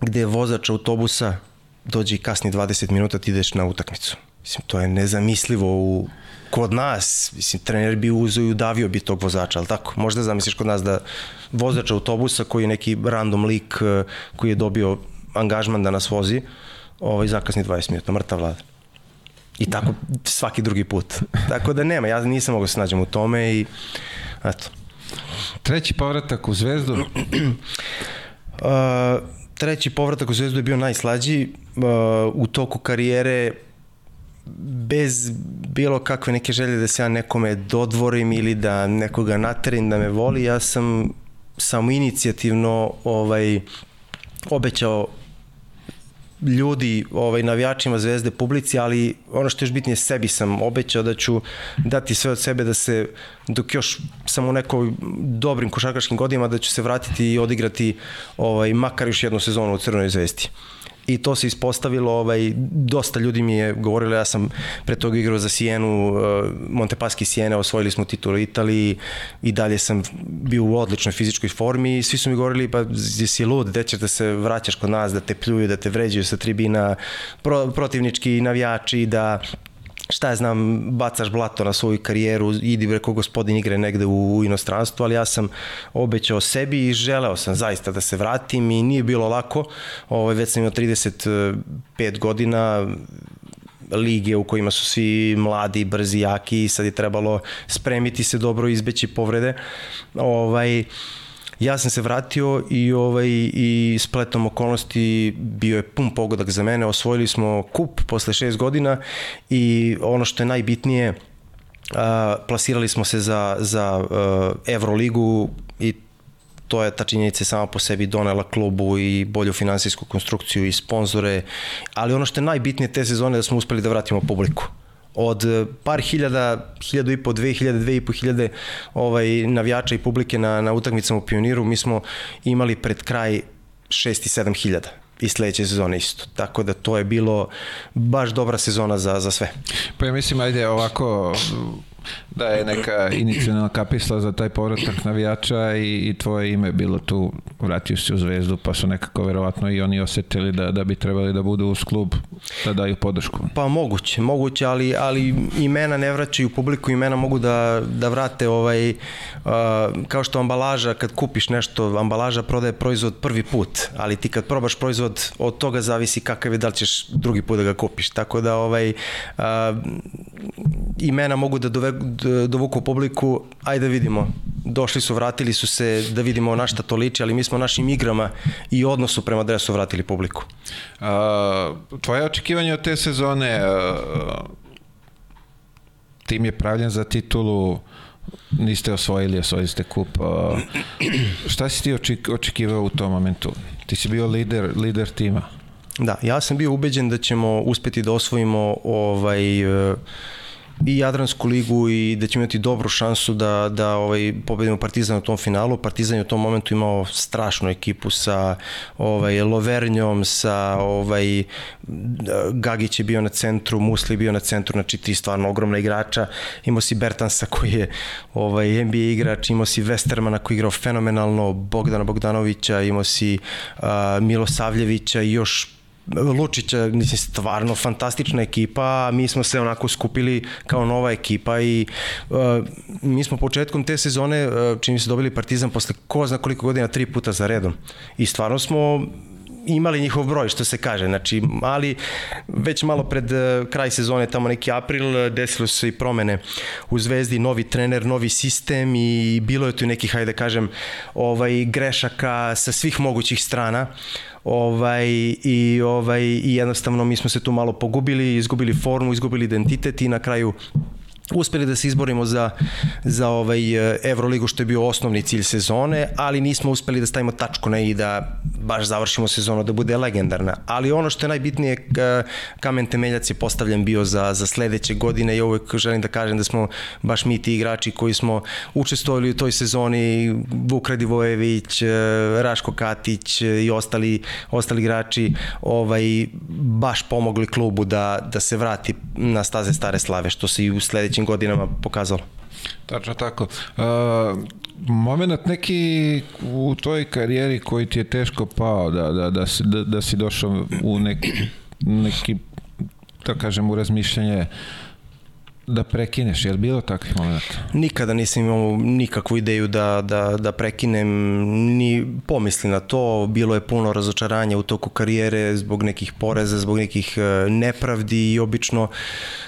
gde je vozač autobusa dođe i kasni 20 minuta, ti ideš na utakmicu. Mislim, to je nezamislivo u, kod nas, mislim, trener bi uzeo i udavio bi tog vozača, ali tako? Možda zamisliš kod nas da vozač autobusa koji je neki random lik e, koji je dobio angažman da nas vozi, ovaj, zakasni 20 minuta, mrtav vlada. I tako svaki drugi put. <laughs> Tako da nema, ja nisam mogao da se nađem u tome i eto. Treći povratak u Zvezdu? <clears throat> uh, treći povratak u Zvezdu je bio najslađi. Uh, u toku karijere bez bilo kakve neke želje da se ja nekome dodvorim ili da nekoga naterim da me voli, ja sam samo inicijativno ovaj, obećao ljudi, ovaj, navijačima Zvezde, publici, ali ono što je još bitnije, sebi sam obećao da ću dati sve od sebe da se, dok još sam u nekoj dobrim košarkaškim godinama, da ću se vratiti i odigrati ovaj, makar još jednu sezonu u Crnoj zvezdi i to se ispostavilo, ovaj, dosta ljudi mi je govorilo, ja sam pre toga igrao za Sijenu, uh, Montepaski Sijene, osvojili smo titulu Italiji i dalje sam bio u odličnoj fizičkoj formi i svi su mi govorili pa jesi lud, gde ćeš da se vraćaš kod nas, da te pljuju, da te vređaju sa tribina, pro, protivnički navijači, da šta ja znam, bacaš blato na svoju karijeru, idi reko gospodin igre negde u, u inostranstvu, ali ja sam obećao sebi i želeo sam zaista da se vratim i nije bilo lako. Ovo, već sam imao 35 godina, lige u kojima su svi mladi, brzi, jaki i sad je trebalo spremiti se dobro, izbeći povrede. Ovaj, Ja sam se vratio i ovaj i spletom okolnosti bio je pun pogodak za mene. Osvojili smo kup posle šest godina i ono što je najbitnije a, plasirali smo se za, za uh, Euroligu i to je ta činjenica sama po sebi donela klubu i bolju finansijsku konstrukciju i sponzore, ali ono što je najbitnije te sezone je da smo uspeli da vratimo publiku od eh, par hiljada, hiljadu i po, dve hiljade, dve i po hiljade ovaj, navijača i publike na, na utakmicama u Pioniru, mi smo imali pred kraj 6 i 7 hiljada i sledeće sezone isto. Tako da to je bilo baš dobra sezona za, za sve. Pa ja mislim, ajde ovako, da je neka inicijalna kapisla za taj povratak navijača i, i tvoje ime bilo tu, vratio se u zvezdu, pa su nekako verovatno i oni osetili da, da bi trebali da budu uz klub, da daju podršku. Pa moguće, moguće, ali, ali imena ne vraćaju publiku, imena mogu da, da vrate ovaj, uh, kao što ambalaža, kad kupiš nešto, ambalaža prodaje proizvod prvi put, ali ti kad probaš proizvod, od toga zavisi kakav je, da li ćeš drugi put da ga kupiš. Tako da ovaj, uh, imena mogu da dove, dovuku publiku, ajde da vidimo. Došli su, vratili su se, da vidimo na šta to liči, ali mi smo našim igrama i odnosu prema dresu vratili publiku. A, tvoje očekivanje od te sezone, a, tim je pravljen za titulu, niste osvojili, osvojili ste kup. A, šta si ti očekivao u tom momentu? Ti si bio lider, lider tima. Da, ja sam bio ubeđen da ćemo uspeti da osvojimo ovaj i Jadransku ligu i da ćemo imati dobru šansu da, da ovaj, pobedimo Partizan u tom finalu. Partizan je u tom momentu imao strašnu ekipu sa ovaj, Lovernjom, sa ovaj, Gagić je bio na centru, Musli bio na centru, znači tri stvarno ogromna igrača. Imao si Bertansa koji je ovaj, NBA igrač, imao si Westermana koji je igrao fenomenalno, Bogdana Bogdanovića, imao si uh, Milosavljevića i još Lučića, mislim, stvarno fantastična ekipa, mi smo se onako skupili kao nova ekipa i uh, mi smo početkom te sezone, uh, čini se dobili Partizan posle ko zna koliko godina, tri puta za redom. I stvarno smo imali njihov broj, što se kaže, znači, ali već malo pred uh, kraj sezone, tamo neki april, desilo su se i promene u Zvezdi, novi trener, novi sistem i bilo je tu nekih, hajde da kažem, ovaj, grešaka sa svih mogućih strana ovaj, i, ovaj, i jednostavno mi smo se tu malo pogubili, izgubili formu, izgubili identitet i na kraju uspeli da se izborimo za, za ovaj Euroligu što je bio osnovni cilj sezone, ali nismo uspeli da stavimo tačku na i da baš završimo sezonu da bude legendarna. Ali ono što je najbitnije, kamen temeljac je postavljen bio za, za sledeće godine i uvek želim da kažem da smo baš mi ti igrači koji smo učestvovali u toj sezoni, Vuk Radivojević, Raško Katić i ostali, ostali igrači ovaj, baš pomogli klubu da, da se vrati na staze stare slave, što se i u sledećem godinama pokazalo. Tačno tako. Uh, moment neki u toj karijeri koji ti je teško pao, da, da, da, si, da, da si došao u neki, neki da kažem, u razmišljanje uh, da prekineš, je li bilo takvih momenta? Nikada nisam imao nikakvu ideju da, da, da prekinem, ni pomisli na to, bilo je puno razočaranja u toku karijere zbog nekih poreza, zbog nekih e, nepravdi i obično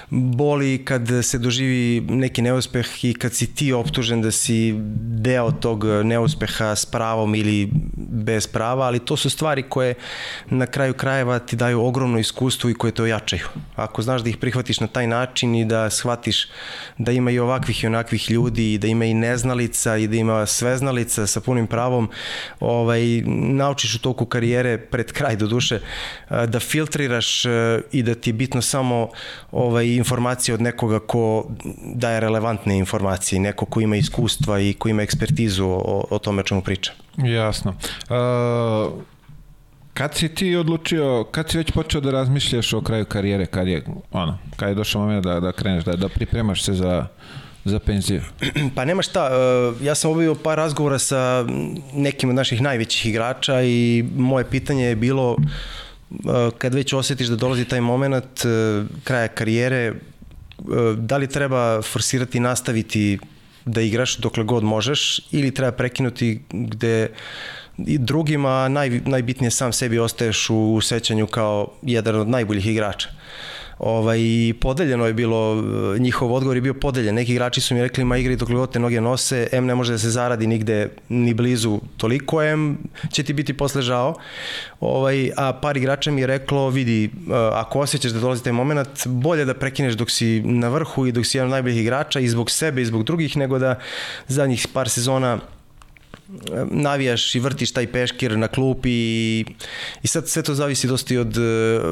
boli kad se doživi neki neuspeh i kad si ti optužen da si deo tog neuspeha s pravom ili bez prava, ali to su stvari koje na kraju krajeva ti daju ogromno iskustvo i koje te ojačaju. Ako znaš da ih prihvatiš na taj način i da da ima i ovakvih i onakvih ljudi i da ima i neznalica i da ima sveznalica sa punim pravom, ovaj, naučiš u toku karijere pred kraj do duše da filtriraš i da ti je bitno samo ovaj, informacije od nekoga ko daje relevantne informacije, neko ko ima iskustva i ko ima ekspertizu o, o tome čemu priča. Jasno. Uh, kad si ti odlučio, kad si već počeo da razmišljaš o kraju karijere, kad je, ono, kad je došao moment da, da kreneš, da, da pripremaš se za, za penziju? <clears throat> Pa nema šta, ja sam obavio par razgovora sa nekim od naših najvećih igrača i moje pitanje je bilo kad već osjetiš da dolazi taj moment kraja karijere, da li treba forsirati i nastaviti da igraš dokle god možeš ili treba prekinuti gde i drugima naj, najbitnije sam sebi ostaješ u, sećanju kao jedan od najboljih igrača ovaj, podeljeno je bilo, njihov odgovor je bio podeljen. Neki igrači su mi rekli, ma igri dok god te noge nose, M ne može da se zaradi nigde ni blizu toliko, M će ti biti posle žao. Ovaj, a par igrača mi je reklo, vidi, ako osjećaš da dolazi taj moment, bolje da prekineš dok si na vrhu i dok si jedan od najboljih igrača i zbog sebe i zbog drugih, nego da zadnjih par sezona navijaš i vrtiš taj peškir na klupi i, i sad sve to zavisi dosta i od uh,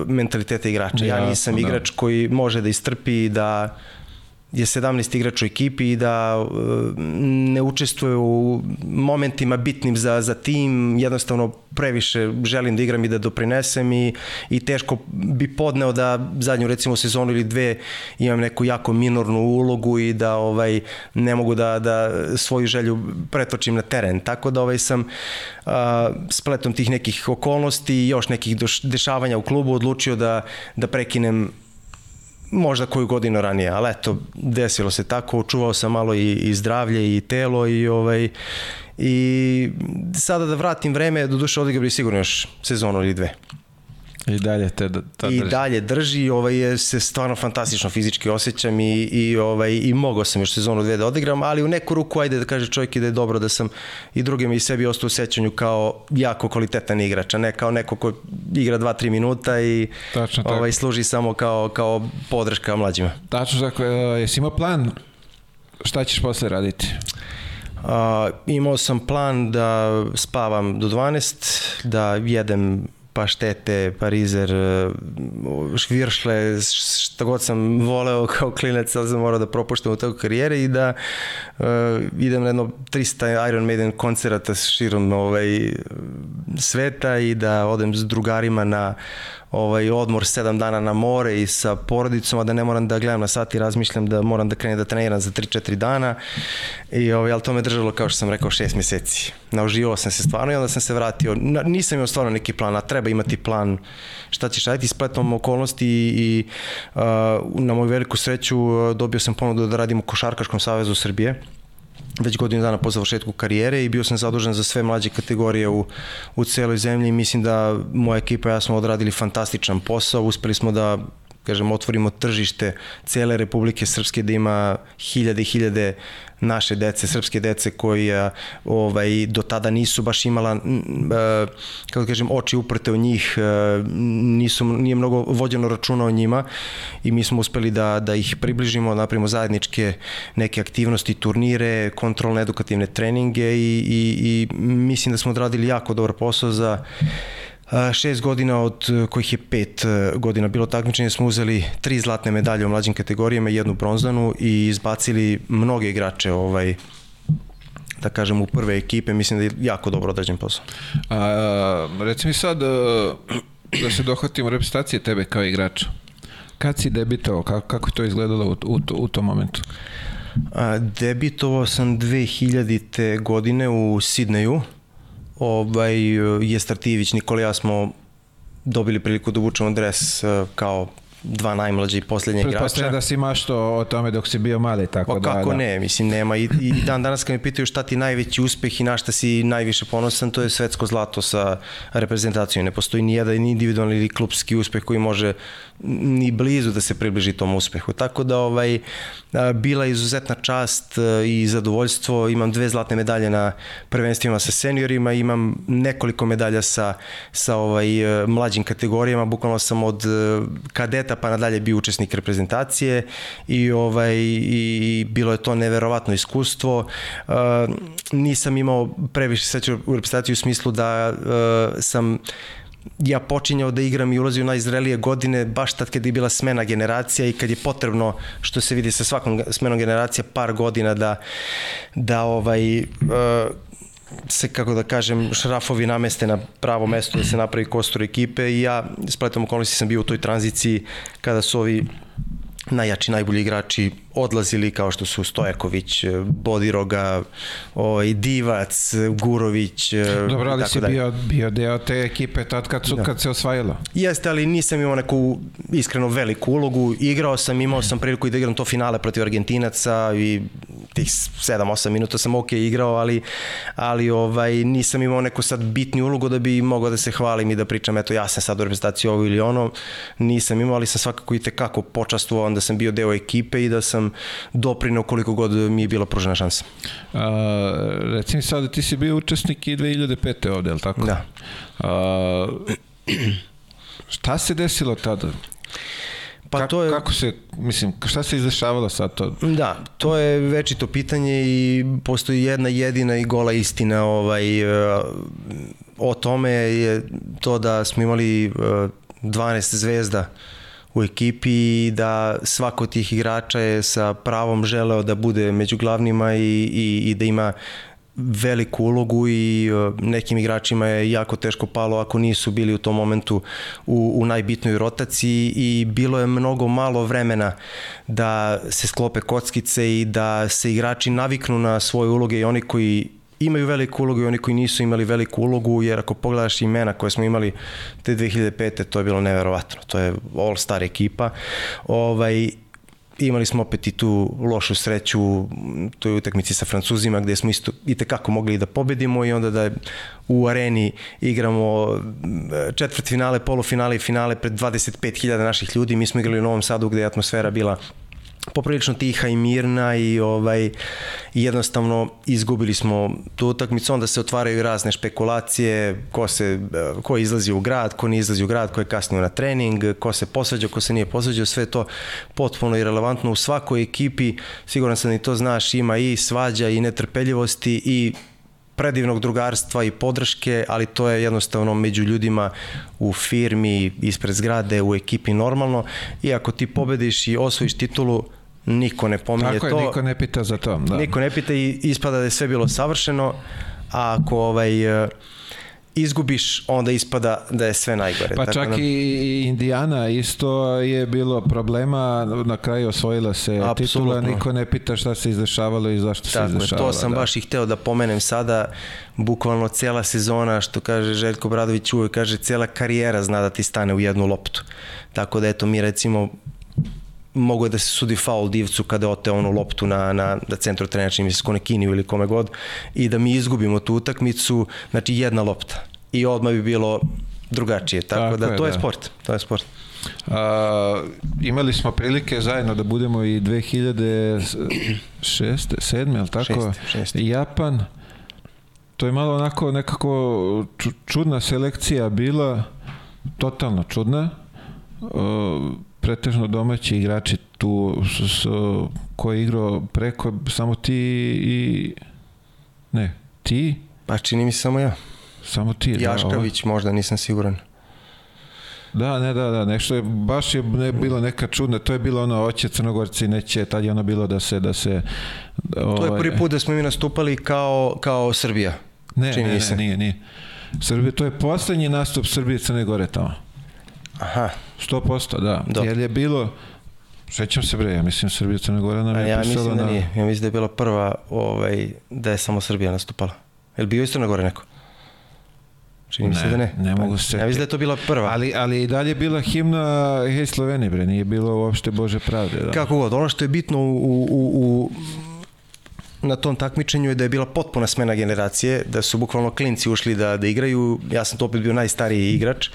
mentaliteta igrača. Ja, ja nisam da. igrač koji može da istrpi da je 17 igrača u ekipi i da uh, ne učestvuje u momentima bitnim za, za tim, jednostavno previše želim da igram i da doprinesem i, i teško bi podneo da zadnju recimo sezonu ili dve imam neku jako minornu ulogu i da ovaj ne mogu da, da svoju želju pretočim na teren. Tako da ovaj sam uh, spletom tih nekih okolnosti i još nekih dešavanja u klubu odlučio da, da prekinem možda koju godinu ranije, ali eto, desilo se tako, očuvao sam malo i, i zdravlje i telo i ovaj i sada da vratim vreme, do duše odigrao bi sigurno još sezonu ili dve. I dalje te da, ta I drži. dalje drži, ovaj, je, se stvarno fantastično fizički osjećam i, i, ovaj, i mogao sam još sezonu dve da odigram, ali u neku ruku, ajde da kaže čovjek i da je dobro da sam i drugim i sebi ostao u sećanju kao jako kvalitetan igrač, a ne kao neko ko igra 2-3 minuta i Tačno, ovaj, služi samo kao, kao podrška mlađima. Tačno tako, e, jesi imao plan šta ćeš posle raditi? Uh, imao sam plan da spavam do 12, da jedem paštete, parizer, e, šviršle, šta god sam voleo kao klinec, ali sam morao da propuštam u tog karijere i da uh, idem na jedno 300 Iron Maiden koncerata širom ovaj, sveta i da odem s drugarima na ovaj odmor 7 dana na more i sa porodicom, a da ne moram da gledam na sat i razmišljam da moram da krenem da treniram za 3-4 dana. I ovaj, ali to me držalo, kao što sam rekao, 6 meseci. Nauživao sam se stvarno i onda sam se vratio. Nisam imao stvarno neki plan, a treba imati plan šta ćeš raditi. Spletom okolnosti i, i uh, na moju veliku sreću dobio sam ponudu da radim u Košarkaškom savezu Srbije već godinu dana po završetku karijere i bio sam zadužen za sve mlađe kategorije u, u celoj zemlji. I mislim da moja ekipa i ja smo odradili fantastičan posao, uspeli smo da kažem, otvorimo tržište cele Republike Srpske, da ima hiljade i hiljade naše dece, srpske dece koji ovaj, do tada nisu baš imala, kako da kažem, oči uprte u njih, nisu, nije mnogo vođeno računa o njima i mi smo uspeli da, da ih približimo, napravimo zajedničke neke aktivnosti, turnire, kontrolne edukativne treninge i, i, i mislim da smo odradili jako dobar posao za šest godina od kojih je pet godina bilo takmičenje smo uzeli tri zlatne medalje u mlađim kategorijama i jednu bronzanu i izbacili mnoge igrače ovaj da kažem u prve ekipe mislim da je jako dobro odrađen posao. A, reci mi sad da se dohvatimo reprezentacije tebe kao igrača. Kad si debitovao, kako, kako je to izgledalo u, u, u tom momentu? A, debitovao sam 2000. godine u Sidneju ovaj, je Startivić, Nikola ja smo dobili priliku da obučemo dres eh, kao dva najmlađe i poslednje igrača. Pretpostavljam da si imaš to o tome dok si bio mali, tako pa da... kako da. ne, mislim nema i, i dan danas kad me pitaju šta ti najveći uspeh i na šta si najviše ponosan, to je svetsko zlato sa reprezentacijom. Ne postoji ni jedan ni individualni ili klubski uspeh koji može ni blizu da se približi tom uspehu. Tako da ovaj bila je izuzetna čast i zadovoljstvo. Imam dve zlatne medalje na prvenstvima sa seniorima, imam nekoliko medalja sa, sa ovaj, mlađim kategorijama. Bukvalno sam od kadeta pa nadalje bio učesnik reprezentacije i, ovaj, i bilo je to neverovatno iskustvo. nisam imao previše seća u reprezentaciji u smislu da sam ja počinjao da igram i ulazio u najzrelije godine baš tad kad je bila smena generacija i kad je potrebno, što se vidi sa svakom smenom generacija, par godina da, da ovaj, uh, se, kako da kažem, šrafovi nameste na pravo mesto da se napravi kostur ekipe i ja, spletom okolnosti sam bio u toj tranziciji kada su ovi najjači, najbolji igrači odlazili kao što su Stojaković, Bodiroga, ovaj, Divac, Gurović. Dobro, ali si bio, bio deo te ekipe tad kad, su, da. kad se osvajalo. Jeste, ali nisam imao neku iskreno veliku ulogu. Igrao sam, imao sam priliku i da igram to finale protiv Argentinaca i tih 7-8 minuta sam ok igrao, ali, ali ovaj, nisam imao neku sad bitnu ulogu da bi mogao da se hvalim i da pričam, eto ja sam sad u reprezentaciji ovo ili ono. Nisam imao, ali sam svakako i tekako počastvovao da sam bio deo ekipe i da sam doprinao koliko god mi je bila pružena šansa. A, recimo sad, ti si bio učesnik i 2005. ovde, je li tako? Da. A, šta se desilo tada? Pa kako, to je... Kako se, mislim, šta se izdešavalo sad to? Da, to je večito pitanje i postoji jedna jedina i gola istina ovaj, e, o tome je to da smo imali 12 e, zvezda u ekipi i da svako od tih igrača je sa pravom želeo da bude među glavnima i, i, i da ima veliku ulogu i e, nekim igračima je jako teško palo ako nisu bili u tom momentu u, u najbitnoj rotaciji i bilo je mnogo malo vremena da se sklope kockice i da se igrači naviknu na svoje uloge i oni koji imaju veliku ulogu i oni koji nisu imali veliku ulogu, jer ako pogledaš imena koje smo imali te 2005. to je bilo neverovatno. To je all-star ekipa. Ovaj, imali smo opet i tu lošu sreću u toj utakmici sa Francuzima gde smo isto i tekako mogli da pobedimo i onda da u areni igramo četvrt finale, polufinale i finale pred 25.000 naših ljudi. Mi smo igrali u Novom Sadu gde je atmosfera bila poprilično tiha i mirna i ovaj jednostavno izgubili smo tu utakmicu, onda se otvaraju razne špekulacije, ko se ko izlazi u grad, ko ne izlazi u grad, ko je kasnio na trening, ko se posvađao, ko se nije posvađao, sve to potpuno irelevantno u svakoj ekipi, siguran sam da i to znaš, ima i svađa i netrpeljivosti i predivnog drugarstva i podrške, ali to je jednostavno među ljudima u firmi, ispred zgrade, u ekipi normalno. I ako ti pobediš i osvojiš titulu, niko ne pominje Tako je, to. niko ne pita za to. Da. Niko ne pita i ispada da je sve bilo savršeno, a ako ovaj, uh, izgubiš, onda ispada da je sve najgore. Pa Tako čak da... i Indijana isto je bilo problema, na kraju osvojila se Absolutno. titula, niko ne pita šta se izdešavalo i zašto Tako se izdešavalo. To sam da. baš i hteo da pomenem sada, bukvalno cela sezona, što kaže Željko Bradović uvijek kaže, cela karijera zna da ti stane u jednu loptu. Tako da eto, mi recimo mogo je da se sudi faul divcu kada ote onu loptu na, na, na centru trenera, čini mi se Konekiniju ili kome god, i da mi izgubimo tu utakmicu, znači jedna lopta. I odmah bi bilo drugačije. Tako, Tako da, je, to je da. sport. To je sport. A, imali smo prilike zajedno da budemo i 2006. 7. ali tako? Šeste, šeste. Japan. To je malo onako nekako ču- čudna selekcija bila, totalno čudna. O, pretežno domaći igrači tu s, s, ko je igrao preko samo ti i ne, ti Pa čini mi se samo ja. samo ti da, ovo- Jaškavić možda, nisam siguran. Da, ne, da, da, nešto je, baš je ne, bilo neka čudna, to je bilo ono, oće Crnogorci, neće, tad je ono bilo da se, da se... To je prvi put da smo mi nastupali kao, kao Srbija. ne, čini ne, ne, nije, nije. Srbije, to je poslednji nastup Srbije Crne Gore tamo. Aha, 100%, da. Dobro. Jer je bilo, sećam se bre, ja mislim Srbija Crna Gora nam je ja pisala mislim da na... nije. Ja mislim da je bila prva ovaj, da je samo Srbija nastupala. Je li bio isto na gore neko? Čini mi se da ne. ne Pa, mogu se Ja mislim da je to bila prva. Ali, ali i dalje je bila himna Hej Slovenije, bre, nije bilo uopšte Bože pravde. Da. Kako god, ono što je bitno u, u, u, na tom takmičenju je da je bila potpuna smena generacije, da su bukvalno klinci ušli da, da igraju. Ja sam to opet bio najstariji igrač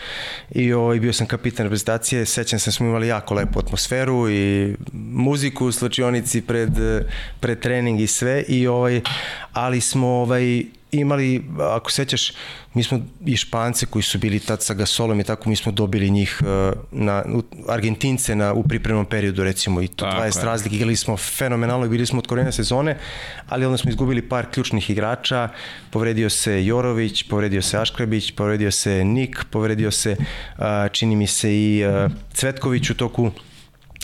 i ovaj, bio sam kapitan reprezentacije. Sećam se smo imali jako lepu atmosferu i muziku u slačionici pred, pred trening i sve. I ovaj, ali smo ovaj, imali, ako sećaš, mi smo i Špance koji su bili tad sa Gasolom i tako, mi smo dobili njih uh, na, u, Argentince na, u pripremnom periodu recimo i to Tako 20 je. razlike, igrali smo fenomenalno bili smo od korenja sezone, ali onda smo izgubili par ključnih igrača, povredio se Jorović, povredio se Aškrebić, povredio se Nik, povredio se čini mi se i uh, Cvetković u toku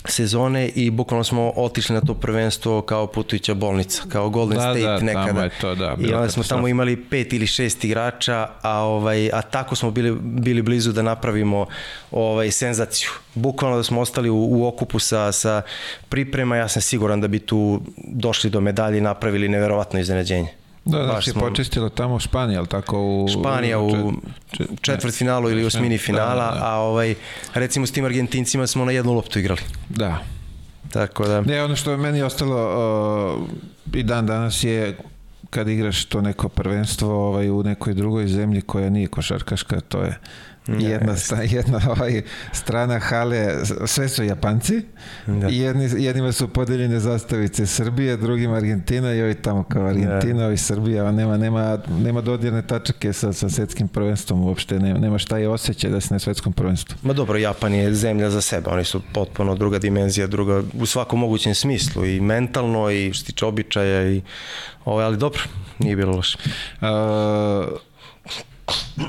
sezone i bukvalno smo otišli na to prvenstvo kao putujuća bolnica, kao Golden Da, State da, nekada. je to, da, I onda smo tamo imali pet ili šest igrača, a ovaj a tako smo bili bili blizu da napravimo ovaj senzaciju. Bukvalno da smo ostali u, u okupu sa sa priprema, ja sam siguran da bi tu došli do medalje i napravili neverovatno iznenađenje. Da, da, si smo- počistila tamo Španija, ali tako u... Španija u čet- čet- četvrt finalu ili osmini finala, da, da. a ovaj recimo s tim Argentincima smo na jednu loptu igrali. da. Tako da Ne, ono što je meni ostalo uh, i dan danas je kad igraš to neko prvenstvo ovaj, u nekoj drugoj zemlji koja nije košarkaška, to je jedna, sta, jedna <laughs> ovaj, strana hale, sve su Japanci, Da. Jedni, jednima su podeljene zastavice Srbije, drugima Argentina i ovi tamo kao Argentina, ovi Srbija, nema, nema, nema dodirne tačake sa, sa svetskim prvenstvom uopšte, nema, nema šta je osjećaj da si na svetskom prvenstvu. Ma dobro, Japan je zemlja za sebe, oni su potpuno druga dimenzija, druga u svakom mogućem smislu i mentalno i što se tiče običaja i ovaj, ali dobro, nije bilo loše. A,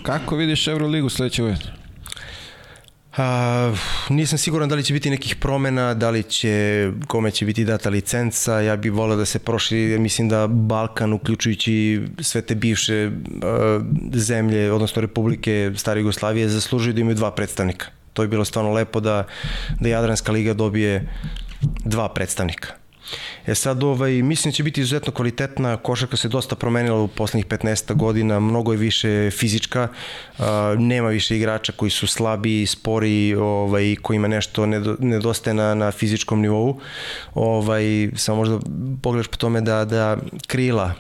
kako vidiš Euroligu sledeće godine? A, nisam siguran da li će biti nekih promena, da li će, kome će biti data licenca, ja bih voleo da se proširi, jer mislim da Balkan, uključujući sve te bivše a, zemlje, odnosno republike stare Jugoslavije, zaslužuju da imaju dva predstavnika. To je bilo stvarno lepo da, da Jadranska liga dobije dva predstavnika. E sad, ovaj, mislim da će biti izuzetno kvalitetna, košarka se dosta promenila u poslednjih 15 godina, mnogo je više fizička, nema više igrača koji su slabi, spori, ovaj, kojima nešto nedo- nedostaje na, na fizičkom nivou. Ovaj, samo možda pogledaš po tome da, da krila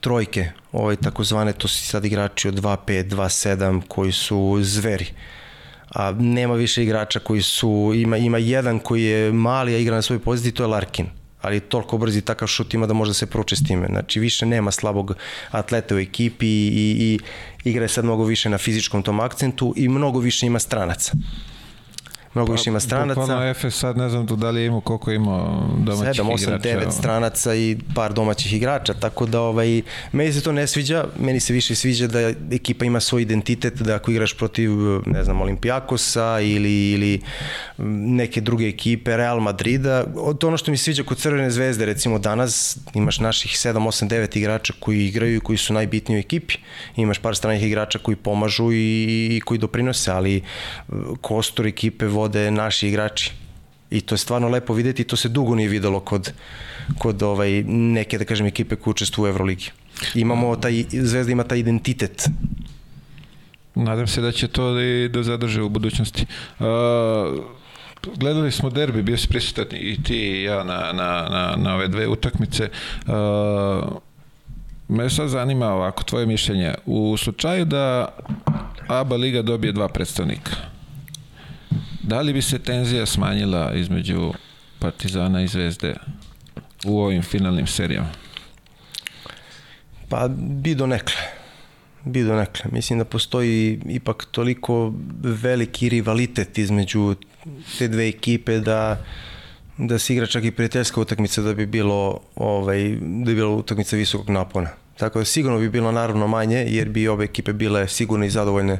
trojke, ovaj, takozvane, to su sad igrači od 2-5, 2-7 koji su zveri a nema više igrača koji su, ima, ima jedan koji je mali, a igra na svojoj poziciji, to je Larkin ali toliko brzi takav šut ima da može da se pruče s time. Znači više nema slabog atleta u ekipi i, i igra je sad mnogo više na fizičkom tom akcentu i mnogo više ima stranaca. Mnogo više ima stranaca. Bukvalno Efes sad ne znam tu da li je imao koliko je imao domaćih 7, 8, igrača. 9 stranaca i par domaćih igrača, tako da ovaj, meni se to ne sviđa, meni se više sviđa da ekipa ima svoj identitet, da ako igraš protiv, ne znam, Olimpijakosa ili, ili neke druge ekipe, Real Madrida, to ono što mi sviđa kod Crvene zvezde, recimo danas imaš naših 7, 8, 9 igrača koji igraju i koji su najbitniji u ekipi, imaš par stranih igrača koji pomažu i, i koji doprinose, ali kostur ekipe vode naši igrači i to je stvarno lepo videti i to se dugo nije videlo kod, kod ovaj, neke, da kažem, ekipe koje učestvuju u Euroligi. Imamo taj, Zvezda ima taj identitet. Nadam se da će to i da zadrže u budućnosti. Uh, gledali smo derbi, bio si prisutan i ti i ja na, na, na, na ove dve utakmice. Uh, me sad zanima ovako, tvoje mišljenje. U slučaju da ABA Liga dobije dva predstavnika, Da li bi se tenzija smanjila između Partizana i Zvezde u ovim finalnim serijama? Pa bi do nekle. Bi do nekle. Mislim da postoji ipak toliko veliki rivalitet između te dve ekipe da da se igra čak i prijateljska utakmica da bi bilo ovaj da bi bilo utakmica visokog napona. Tako da sigurno bi bilo naravno manje jer bi ove ekipe bile sigurne i zadovoljne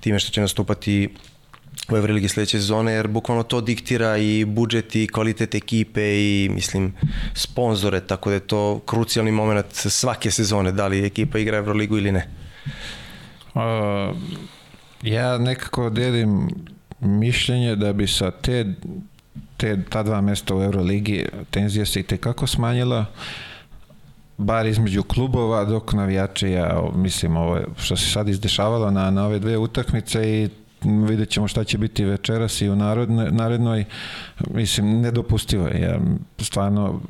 time što će nastupati u Evroligi sledeće sezone, jer bukvalno to diktira i budžet i kvalitet ekipe i, mislim, sponzore, tako da je to krucijalni moment svake sezone, da li ekipa igra Evroligu ili ne. Uh, ja nekako delim mišljenje da bi sa te, te ta dva mesta u Euroligi tenzija se i tekako smanjila bar između klubova dok navijače ja mislim ovo što se sad izdešavalo na, na ove dve utakmice i vidjet ćemo šta će biti večeras i u narodnoj, narednoj. Mislim nedopustivo je. Ja stvarno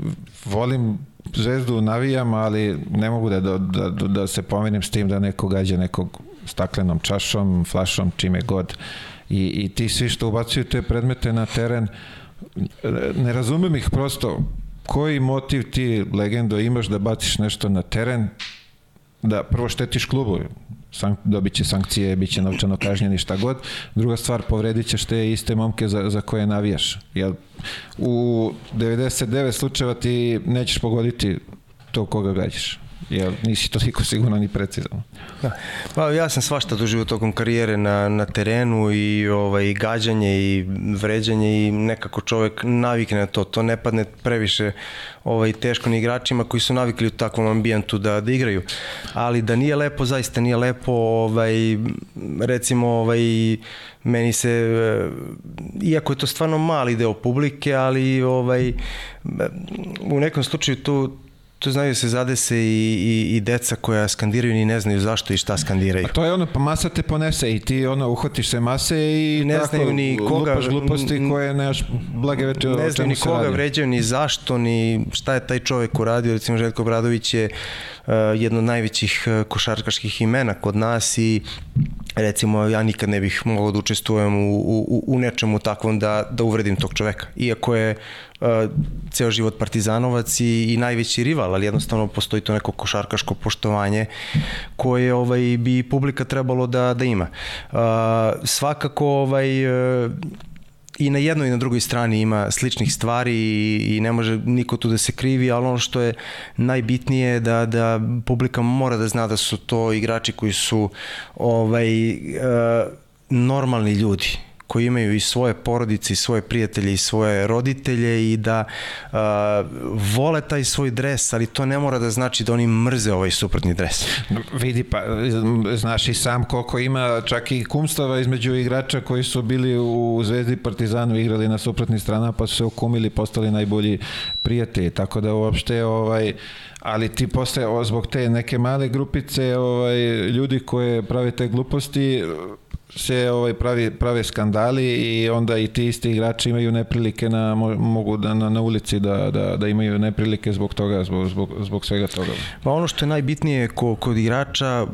volim zvezdu navijam ali ne mogu da, da, da, da se pomirim s tim da neko gađa nekog staklenom čašom, flašom, čime god. I, i ti svi što ubacuju te predmete na teren ne razumem ih prosto. Koji motiv ti legendo imaš da baciš nešto na teren da prvo štetiš klubu sank, dobit će sankcije, bit će novčano kažnjeni šta god. Druga stvar, povredit ćeš te iste momke za, za koje navijaš. Jel, u 99 slučajeva ti nećeš pogoditi to koga gađaš jer nisi toliko sigurno ni precizan. Da. Pa ja sam svašta doživio tokom karijere na, na terenu i ovaj, gađanje i vređanje i nekako čovek navikne na to. To ne padne previše ovaj, teško ni igračima koji su navikli u takvom ambijentu da, da igraju. Ali da nije lepo, zaista nije lepo, ovaj, recimo ovaj, meni se, iako je to stvarno mali deo publike, ali ovaj, u nekom slučaju tu to znaju se zadese i, i, i deca koja skandiraju ni ne znaju zašto i šta skandiraju. A to je ono, pa masa te ponese i ti ono, uhvatiš se mase i ne tako, znaju ni koga, lupaš gluposti koje nemaš blage veče Ne znaju ni koga radi. vređaju, ni zašto, ni šta je taj čovek uradio. Recimo, Željko Bradović je uh, jedno od najvećih uh, košarkaških imena kod nas i recimo ja nikad ne bih mogao da učestvujem u, u, u nečemu takvom da, da uvredim tog čoveka. Iako je ceo život partizanovac i, i najveći rival, ali jednostavno postoji to neko košarkaško poštovanje koje ovaj, bi publika trebalo da, da ima. Uh, svakako ovaj, uh, i na jednoj i na drugoj strani ima sličnih stvari i, i ne može niko tu da se krivi, ali ono što je najbitnije je da, da publika mora da zna da su to igrači koji su ovaj, uh, normalni ljudi koji imaju i svoje porodice i svoje prijatelje i svoje roditelje i da uh, vole taj svoj dres, ali to ne mora da znači da oni mrze ovaj suprotni dres. Vidi, pa znaš i sam koliko ima čak i kumstava između igrača koji su bili u Zvezdi Partizanu igrali na suprotni strana pa su se okumili, postali najbolji prijatelji, tako da uopšte ovaj ali ti posle zbog te neke male grupice ovaj ljudi koje prave te gluposti se ovaj pravi prave skandali i onda i ti isti igrači imaju neprilike na mogu da na, na ulici da, da, da imaju neprilike zbog toga zbog, zbog, zbog svega toga. Pa ono što je najbitnije kod, kod igrača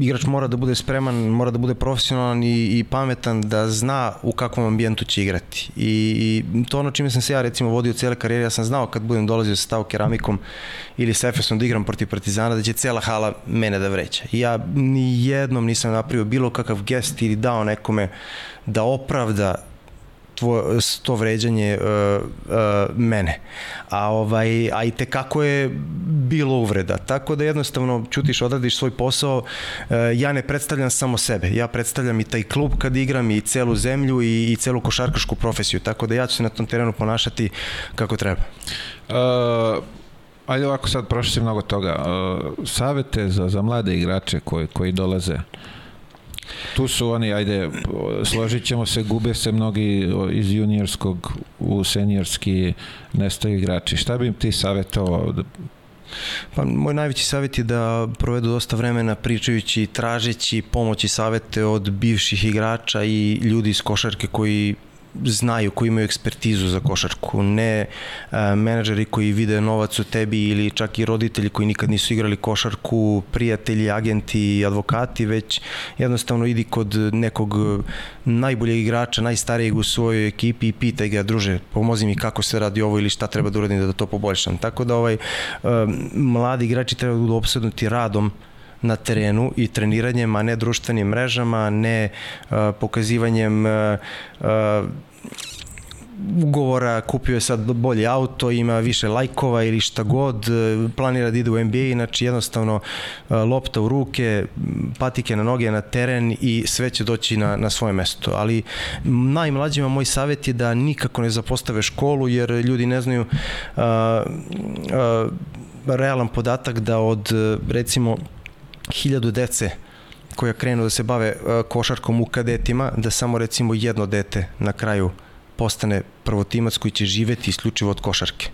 igrač mora da bude spreman, mora da bude profesionalan i, i pametan da zna u kakvom ambijentu će igrati. I, i to ono čime sam se ja recimo vodio cijele karijere, ja sam znao kad budem dolazio sa stav keramikom ili sa Efesom da igram protiv Partizana da će cela hala mene da vreća. I ja ni jednom nisam napravio bilo kakav gest ili dao nekome da opravda tvoje, to vređanje uh, uh, mene. A, ovaj, a i te kako je bilo uvreda. Tako da jednostavno čutiš, odradiš svoj posao. Uh, ja ne predstavljam samo sebe. Ja predstavljam i taj klub kad igram i celu zemlju i, i celu košarkašku profesiju. Tako da ja ću se na tom terenu ponašati kako treba. Uh, ajde ovako sad prošli si mnogo toga. Uh, savete za, za mlade igrače koji, koji dolaze Tu su oni, ajde, složit ćemo se, gube se mnogi iz juniorskog u seniorski nestaju igrači. Šta bi im ti savjetovao Pa, moj najveći savjet je da provedu dosta vremena pričajući tražeći pomoć i savete od bivših igrača i ljudi iz košarke koji znaju, koji imaju ekspertizu za košarku, ne a, menadžeri koji vide novac u tebi ili čak i roditelji koji nikad nisu igrali košarku, prijatelji, agenti, advokati, već jednostavno idi kod nekog najboljeg igrača, najstarijeg u svojoj ekipi i pitaj ga, druže, pomozi mi kako se radi ovo ili šta treba da uradim da to poboljšam. Tako da ovaj, a, mladi igrači treba da budu obsednuti radom na terenu i treniranjem, a ne društvenim mrežama, ne uh, pokazivanjem uh, uh, ugovora, kupio je sad bolji auto, ima više lajkova ili šta god, planira da ide u NBA, znači jednostavno lopta u ruke, patike na noge na teren i sve će doći na, na svoje mesto. Ali najmlađima moj savjet je da nikako ne zapostave školu jer ljudi ne znaju uh, uh, realan podatak da od recimo hiljadu dece koja krenu da se bave e, košarkom u kadetima, da samo recimo jedno dete na kraju postane prvotimac koji će živeti isključivo od košarke.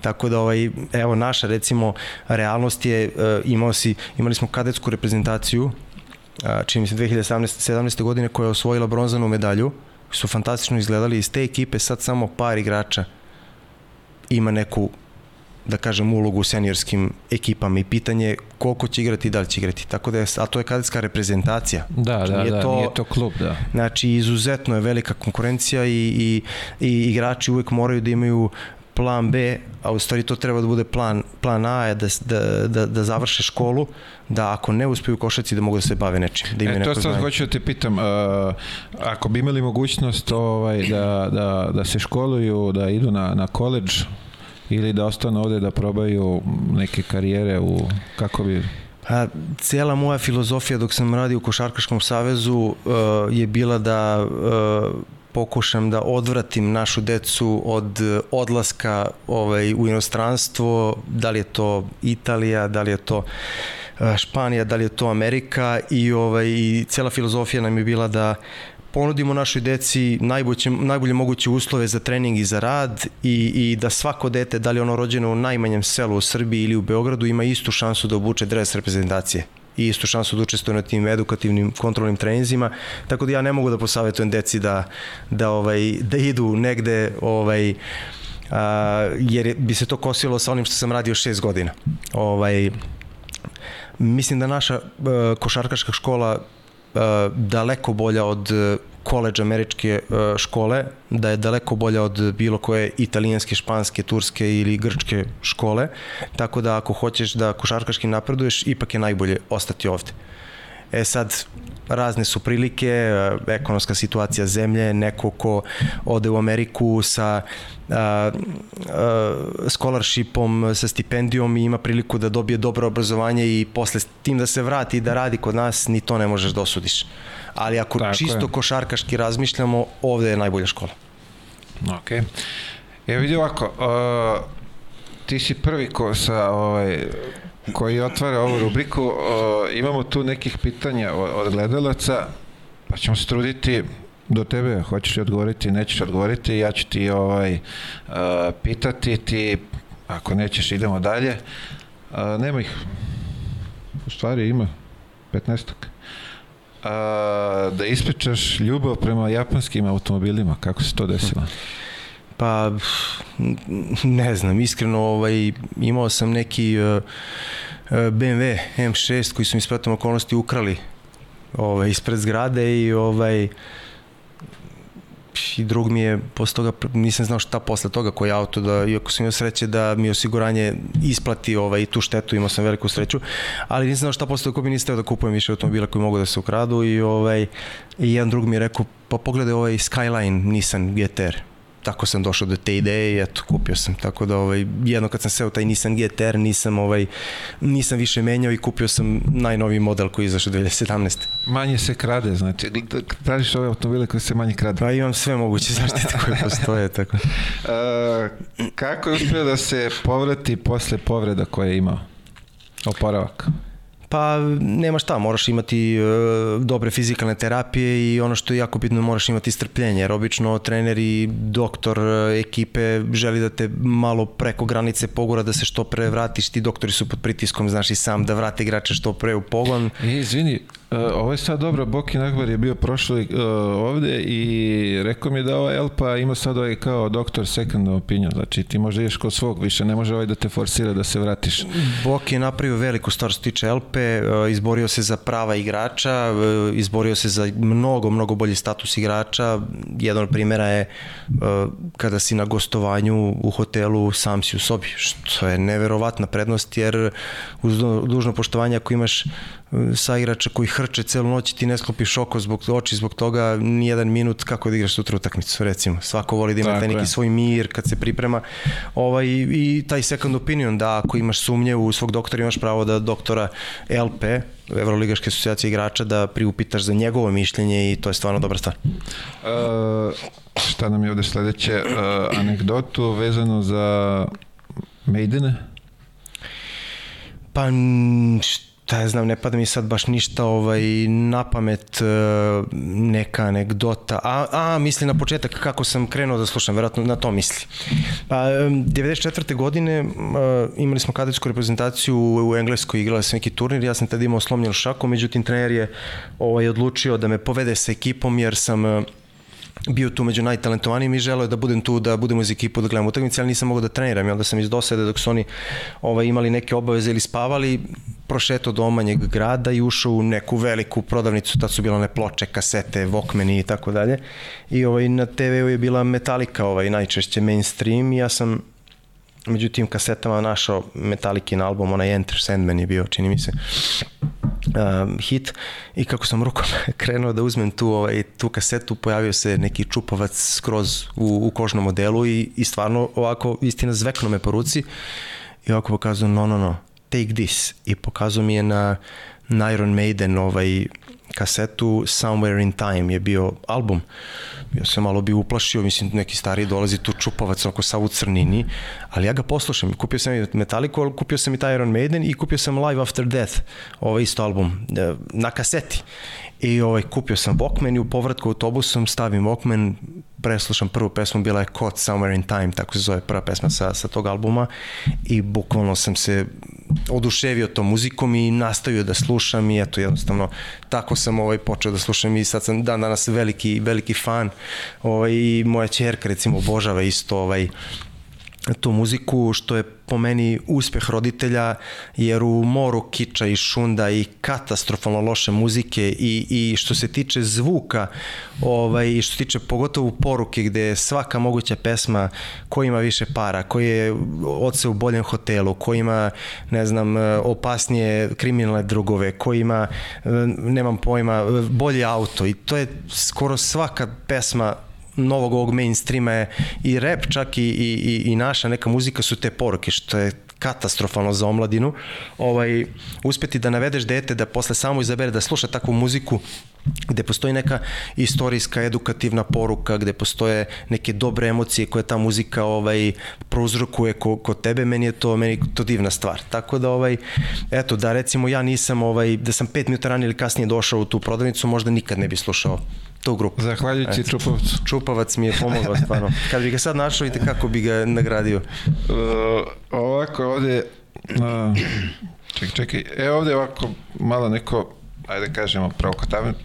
Tako da ovaj evo naša recimo realnost je e, imao si imali smo kadetsku reprezentaciju čini mi se 2017 17. godine koja je osvojila bronzanu medalju su fantastično izgledali iz te ekipe sad samo par igrača ima neku da kažem, ulogu u seniorskim ekipama i pitanje koliko će igrati i da li će igrati. Tako da je, a to je kadetska reprezentacija. Da, znači, da, nije da, to, nije to klub, da. Znači, izuzetno je velika konkurencija i, i, i igrači uvek moraju da imaju plan B, a u stvari to treba da bude plan, plan A, da, da, da, da završe školu, da ako ne uspeju košaci da mogu da se bave nečim. Da imaju e, to sad hoću da te pitam, uh, ako bi imali mogućnost ovaj, da, da, da se školuju, da idu na, na koleđ, ili da ostanu ovde da probaju neke karijere u, kako bi... A, cijela moja filozofija dok sam radio u Košarkaškom savezu uh, je bila da uh, pokušam da odvratim našu decu od odlaska ovaj, u inostranstvo, da li je to Italija, da li je to Španija, da li je to Amerika? I ovaj i cela filozofija nam je bila da ponudimo našoj deci najbolje, najbolje moguće uslove za trening i za rad i, i da svako dete, da li ono rođeno u najmanjem selu u Srbiji ili u Beogradu, ima istu šansu da obuče dres reprezentacije i istu šansu da učestvuje na tim edukativnim kontrolnim treninzima, tako da ja ne mogu da posavetujem deci da, da, ovaj, da idu negde ovaj, a, jer bi se to kosilo sa onim što sam radio šest godina. Ovaj, mislim da naša uh, košarkaška škola daleko bolja od koleđ američke uh, škole, da je daleko bolja od bilo koje italijanske, španske, turske ili grčke škole, tako da ako hoćeš da košarkaški napreduješ, ipak je najbolje ostati ovde. E sad, razne su prilike, e, ekonomska situacija zemlje, neko ko ode u Ameriku sa uh, uh, scholarshipom, sa stipendijom i ima priliku da dobije dobro obrazovanje i posle tim da se vrati i da radi kod nas, ni to ne možeš da osudiš. Ali ako Tako čisto je. košarkaški razmišljamo, ovde je najbolja škola. Ok. Evo vidi ovako, uh, ti si prvi ko sa ovaj, koji otvara ovu rubriku. Uh, imamo tu nekih pitanja od gledalaca, pa ćemo se truditi do tebe, hoćeš li odgovoriti, nećeš odgovoriti, ja ću ti ovaj, uh, pitati, ti ako nećeš idemo dalje. Uh, nema ih, u stvari ima, 15 A, da ispričaš ljubav prema japanskim automobilima, kako se to desilo? Pa, ne znam, iskreno ovaj, imao sam neki uh, BMW M6 koji su mi spretom okolnosti ukrali ovaj, ispred zgrade i ovaj, i drug mi je posle toga, nisam znao šta posle toga koji auto, da, iako sam imao sreće da mi osiguranje isplati ovaj, tu štetu, imao sam veliku sreću, ali nisam znao šta posle toga bi niste da kupujem više automobila koji mogu da se ukradu i, ovaj, i jedan drug mi je rekao, pa pogledaj ovaj Skyline Nissan GTR tako sam došao do te ideje i eto, kupio sam. Tako da, ovaj, jedno kad sam seo taj Nissan GTR, nisam, ovaj, nisam više menjao i kupio sam najnoviji model koji je izašao 2017. Manje se krade, znači, tražiš ove automobile koje se manje krade. Pa imam sve moguće zaštite koje postoje, <laughs> tako. Uh, kako je uspio da se povrati posle povreda koje je imao? Oporavak. Pa nema šta, moraš imati e, dobre fizikalne terapije i ono što je jako bitno moraš imati strpljenje, jer obično trener i doktor e, ekipe želi da te malo preko granice pogura da se što pre vratiš, ti doktori su pod pritiskom, znaš i sam da vrate igrače što pre u pogon. E, izvini, ovo je sad dobro, Boki Nagbar je bio prošli uh, ovde i rekao mi je da ovaj Elpa ima sad ovaj kao doktor second opinion, znači ti možda ideš kod svog više, ne može ovaj da te forsira da se vratiš. Boki je napravio veliku stvar što tiče Elpe, uh, izborio se za prava igrača, izborio se za mnogo, mnogo bolji status igrača. Jedan od primjera je kada si na gostovanju u hotelu, sam si u sobi, što je neverovatna prednost jer uz dužno poštovanje ako imaš sa igrača koji hrče celu noć i ti ne sklopiš oko zbog oči zbog toga nijedan minut kako da igraš sutra utakmicu recimo svako voli da ima taj neki svoj mir kad se priprema ovaj, i taj second opinion da ako imaš sumnje u svog doktora imaš pravo da doktora LP Evroligaške asocijacije igrača da priupitaš za njegovo mišljenje i to je stvarno dobra stvar. Uh, šta nam je ovde sledeće? Uh, anegdotu vezano za Maidene? Pa šta šta ja znam, ne pada mi sad baš ništa ovaj, na pamet e, neka anegdota. A, a, misli na početak kako sam krenuo da slušam, verovatno na to misli. Pa, 94. godine e, imali smo kadetsku reprezentaciju u Engleskoj, igrala se neki turnir, ja sam tada imao slomljen šaku, međutim trener je ovaj, odlučio da me povede sa ekipom jer sam e, bio tu među najtalentovanijim i želeo da budem tu, da budemo iz ekipu, da gledam utakmice, ali nisam mogao da treniram i onda sam iz dosede dok su oni ovaj, imali neke obaveze ili spavali, prošetao do omanjeg grada i ušao u neku veliku prodavnicu, tad su bila one ploče, kasete, Walkmani i tako dalje. I ovaj, na TV-u je bila Metallica ovaj, najčešće mainstream i ja sam među tim kasetama našao Metallicin album, onaj Enter Sandman je bio, čini mi se um, hit i kako sam rukom <laughs> krenuo da uzmem tu, ovaj, tu kasetu, pojavio se neki čupavac skroz u, u kožnom modelu i, i stvarno ovako istina zvekno me po ruci i ovako pokazao no, no, no, take this. I pokazao mi je na, na Iron Maiden ovaj, kasetu Somewhere in Time je bio album. Ja sam malo bio uplašio, mislim neki stari dolazi tu čupavac oko sa u crnini, ali ja ga poslušam. Kupio sam i Metallica, kupio sam i Iron Maiden i kupio sam Live After Death, ovaj isto album, e, na kaseti. I ovaj, kupio sam Walkman i u povratku autobusom stavim Walkman, preslušam prvu pesmu, bila je Caught Somewhere in Time, tako se zove prva pesma sa, sa tog albuma. I bukvalno sam se oduševio tom muzikom i nastavio da slušam i eto jednostavno tako sam ovaj počeo da slušam i sad sam dan danas veliki veliki fan ovaj i moja ćerka recimo obožava isto ovaj tu muziku, što je po meni uspeh roditelja, jer u moru kiča i šunda i katastrofalno loše muzike i, i što se tiče zvuka, ovaj, i što se tiče pogotovo poruke gde je svaka moguća pesma ko ima više para, ko je oce u boljem hotelu, ko ima, ne znam, opasnije kriminalne drugove, ko ima, nemam pojma, bolje auto i to je skoro svaka pesma novog ovog mainstreama je i rap čak i, i, i naša neka muzika su te poruke što je katastrofalno za omladinu. Ovaj, uspeti da navedeš dete da posle samo izabere da sluša takvu muziku gde postoji neka istorijska edukativna poruka, gde postoje neke dobre emocije koje ta muzika ovaj prouzrokuje kod ko tebe, meni je to meni to divna stvar. Tako da ovaj eto da recimo ja nisam ovaj da sam 5 minuta ranije ili kasnije došao u tu prodavnicu, možda nikad ne bi slušao tu grupu. Zahvaljujući Čupavcu. Čupavac mi je pomogao stvarno. Kad bi ga sad našao, vidite kako bi ga nagradio. Uh, ovako ovde, uh, čekaj, čekaj, e ovde ovako malo neko, ajde da kažemo,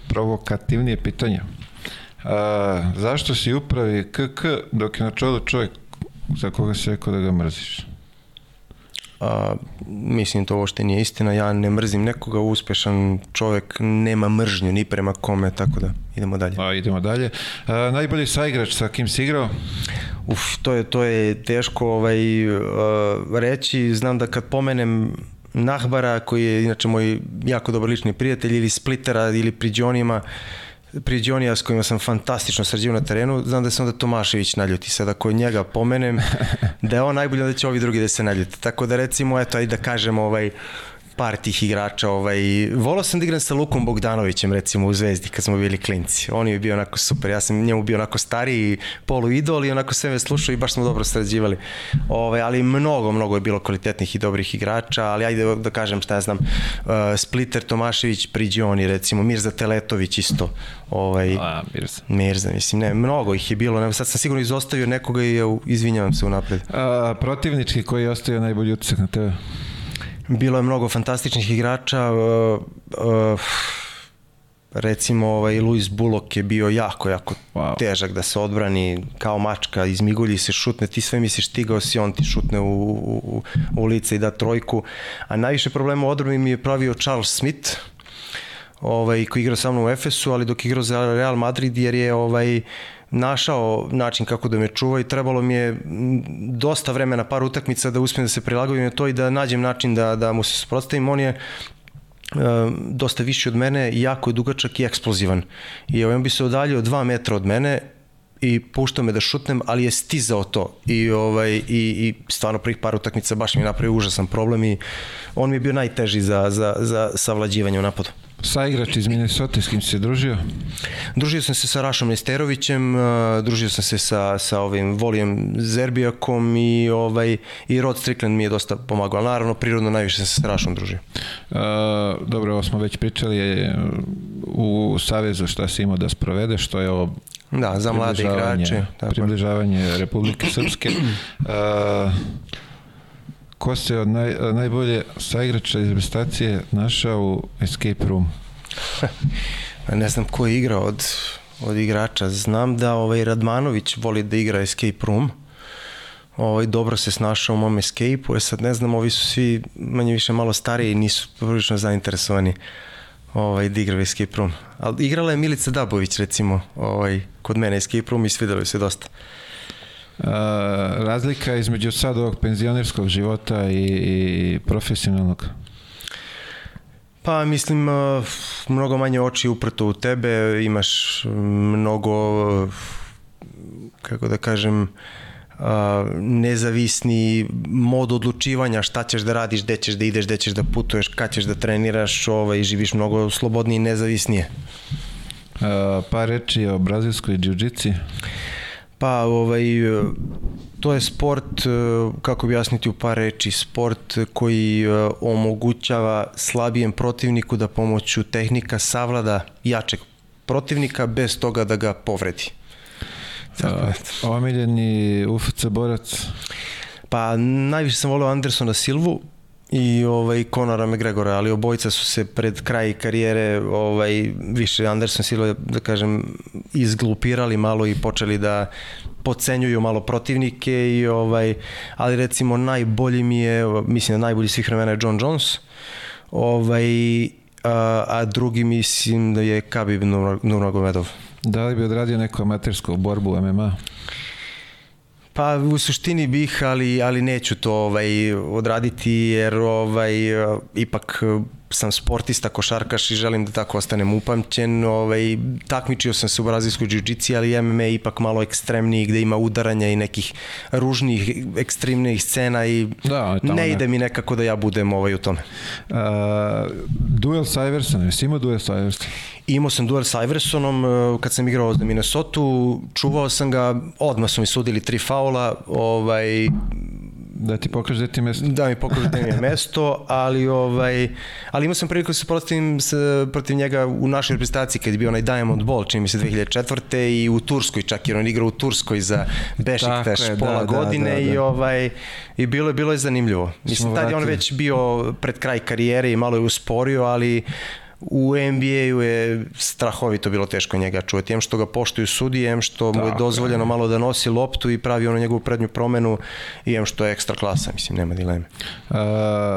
provokativnije pitanje. Uh, zašto si upravi KK dok je na čelu čovjek za koga si rekao da ga mrziš? A, mislim to uopšte nije istina, ja ne mrzim nekoga, uspešan čovek nema mržnju ni prema kome, tako da idemo dalje. A, idemo dalje. A, najbolji saigrač sa kim si igrao? Uf, to je, to je teško ovaj, uh, reći, znam da kad pomenem Nahbara, koji je inače moj jako dobar lični prijatelj, ili Splittera, ili Priđonima, Priđonija s kojima sam fantastično sređio na terenu, znam da se onda Tomašević naljuti. Sad ako njega pomenem, <laughs> da je on najbolji, da će ovi drugi da se naljute. Tako da recimo, eto, ajde da kažemo ovaj, par tih igrača. Ovaj, volao sam da igram sa Lukom Bogdanovićem recimo u Zvezdi kad smo bili klinci. On je bio onako super. Ja sam njemu bio onako stariji polu idol i onako sve me slušao i baš smo dobro sređivali. Ovaj, ali mnogo, mnogo je bilo kvalitetnih i dobrih igrača, ali ajde da kažem šta ja znam. Uh, Splitter Tomašević, Priđoni recimo, Mirza Teletović isto. Ovaj, A, Mirza. Mirza, mislim, ne, mnogo ih je bilo. Ne, sad sam sigurno izostavio nekoga i izvinjavam se unapred. A, protivnički koji je ostavio najbolji utisak na tebe? Bilo je mnogo fantastičnih igrača. Uh, uh, Recimo, ovaj, Luis Bullock je bio jako, jako Wow. težak da se odbrani kao mačka, izmigulji se, šutne, ti sve misliš stigao si, on ti šutne u, u, u lice i da trojku. A najviše problema u odbrani mi je pravio Charles Smith, ovaj, koji igra sa mnom u Efesu, ali dok igrao za Real Madrid, jer je ovaj, našao način kako da me čuva i trebalo mi je dosta vremena, par utakmica da uspijem da se prilagodim na to i da nađem način da, da mu se suprotstavim. On je e, dosta viši od mene, jako je dugačak i eksplozivan. I on bi se udaljio dva metra od mene i puštao me da šutnem, ali je stizao to i ovaj i, i stvarno prvih par utakmica baš mi je napravio užasan problem i on mi je bio najteži za, za, za savlađivanje u napadu. Saigrač iz Minnesota s kim si se družio? Družio sam se sa Rašom Nesterovićem, uh, družio sam se sa, sa ovim Volijem Zerbijakom i, ovaj, i Rod Strickland mi je dosta pomagao, ali naravno prirodno najviše sam se sa Rašom družio. Uh, dobro, ovo smo već pričali je, u Savezu šta si imao da sprovede, što je ovo Da, za mlade igrače. Tako. približavanje Republike Srpske. Uh, ko se od naj, najbolje saigrača iz reprezentacije našao u Escape Room? <laughs> Ne znam ko je igrao od, od igrača. Znam da ovaj Radmanović voli da igra Escape Room. Ovaj, dobro se snašao u mom Escape-u. E sad ne znam, ovi su svi manje više malo stariji i nisu prilično zainteresovani ovaj, da igraju Escape Room. Ali igrala je Milica Dabović recimo ovaj, kod mene Escape Room i svidelo se dosta. Uh, razlika između sad ovog penzionerskog života i, i profesionalnog? Pa mislim, uh, mnogo manje oči uprto u tebe, imaš mnogo, uh, kako da kažem, uh, nezavisni mod odlučivanja šta ćeš da radiš, gde ćeš da ideš, gde ćeš da putuješ, kad ćeš da treniraš, ovaj, živiš mnogo slobodnije i nezavisnije. Uh, par reči o brazilskoj džiu-džici. Pa, ovaj, to je sport, eh, kako bi jasniti u par reči, sport koji eh, omogućava slabijem protivniku da pomoću tehnika savlada jačeg protivnika bez toga da ga povredi. Tako eto. omiljeni UFC borac. Pa najviše sam volio Andersona Silvu i ovaj Conora McGregora, ali obojica su se pred kraj karijere ovaj više Anderson Silva da kažem izglupirali malo i počeli da podcenjuju malo protivnike i ovaj ali recimo najbolji mi je mislim da najbolji svih vremena je John Jones. Ovaj a, a drugi mislim da je Khabib Nur- Nurmagomedov. Da li bi odradio neku amatersku borbu MMA? Pa u suštini bih, ali, ali neću to ovaj, odraditi jer ovaj, ipak sam sportista, košarkaš i želim da tako ostanem upamćen. Ovaj, takmičio sam se u brazilskoj jiu ali MMA je ipak malo ekstremniji gde ima udaranja i nekih ružnih, ekstremnih scena i Da, ne ne. ide mi nekako da ja budem ovaj u tome. Uh, duel sa Iversonom, jesi imao duel sa Iversonom? Imao sam duel sa Iversonom eh, kad sam igrao za Minnesota, čuvao sam ga, odmah su mi sudili tri faula, ovaj, Da ti pokaže gde ti je mesto? da mi pokaže da mi je <laughs> mesto, ali ovaj ali imao sam priliku da se protivim s, protiv njega u našoj reprezentaciji kad je bio onaj Diamond Ball, čini mi se 2004. i u Turskoj čak jer on igrao u Turskoj za Bešiktaš pola da, da, godine da, da. i ovaj i bilo je bilo je zanimljivo. Mislim tad je on već bio pred kraj karijere i malo je usporio, ali u NBA-u je strahovito bilo teško njega čuvati. Em što ga poštuju sudije, em što mu je dozvoljeno malo da nosi loptu i pravi ono njegovu prednju promenu i em što je ekstra klasa, mislim, nema dileme. Uh,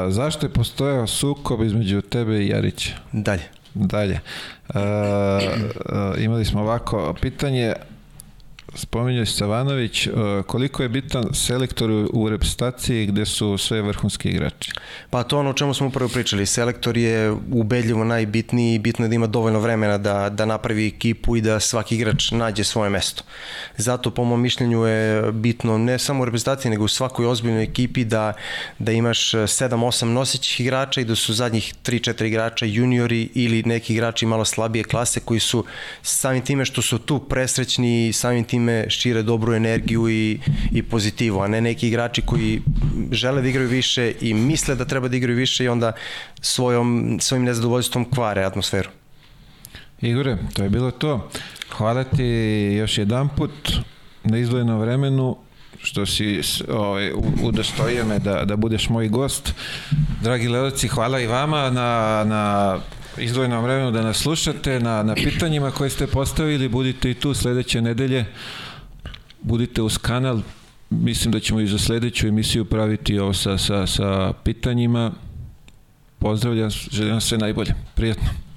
zašto je postojao sukob između tebe i Jarića? Dalje. Dalje. Uh, imali smo ovako pitanje Spominjao Savanović, uh, koliko je bitan selektor u- reprezentaciji gde su sve vrhunski igrači? Pa to ono o čemu smo upravo pričali. Selektor je ubedljivo najbitniji i bitno je da ima dovoljno vremena da, da napravi ekipu i da svaki igrač nađe svoje mesto. Zato po mom mišljenju je bitno ne samo u reprezentaciji nego u svakoj ozbiljnoj ekipi da, da imaš 7-8 nosećih igrača i da su zadnjih 3-4 igrača juniori ili neki igrači malo slabije klase koji su samim time što su tu presrećni i samim time šire dobru energiju i, i pozitivu, a ne neki igrači koji žele da igraju više i misle da treba da igraju više i onda svojom, svojim nezadovoljstvom kvare atmosferu. Igore, to je bilo to. Hvala ti još jedan put na izdvojenom vremenu što si ovaj, udostojio me da, da budeš moj gost. Dragi gledalci, hvala i vama na, na izdvojenom vremenu da nas slušate, na, na pitanjima koje ste postavili. Budite i tu sledeće nedelje. Budite uz kanal. Mislim da ćemo i za sledeću emisiju praviti ovo sa, sa, sa pitanjima. Pozdravljam, želim sve najbolje. Prijetno.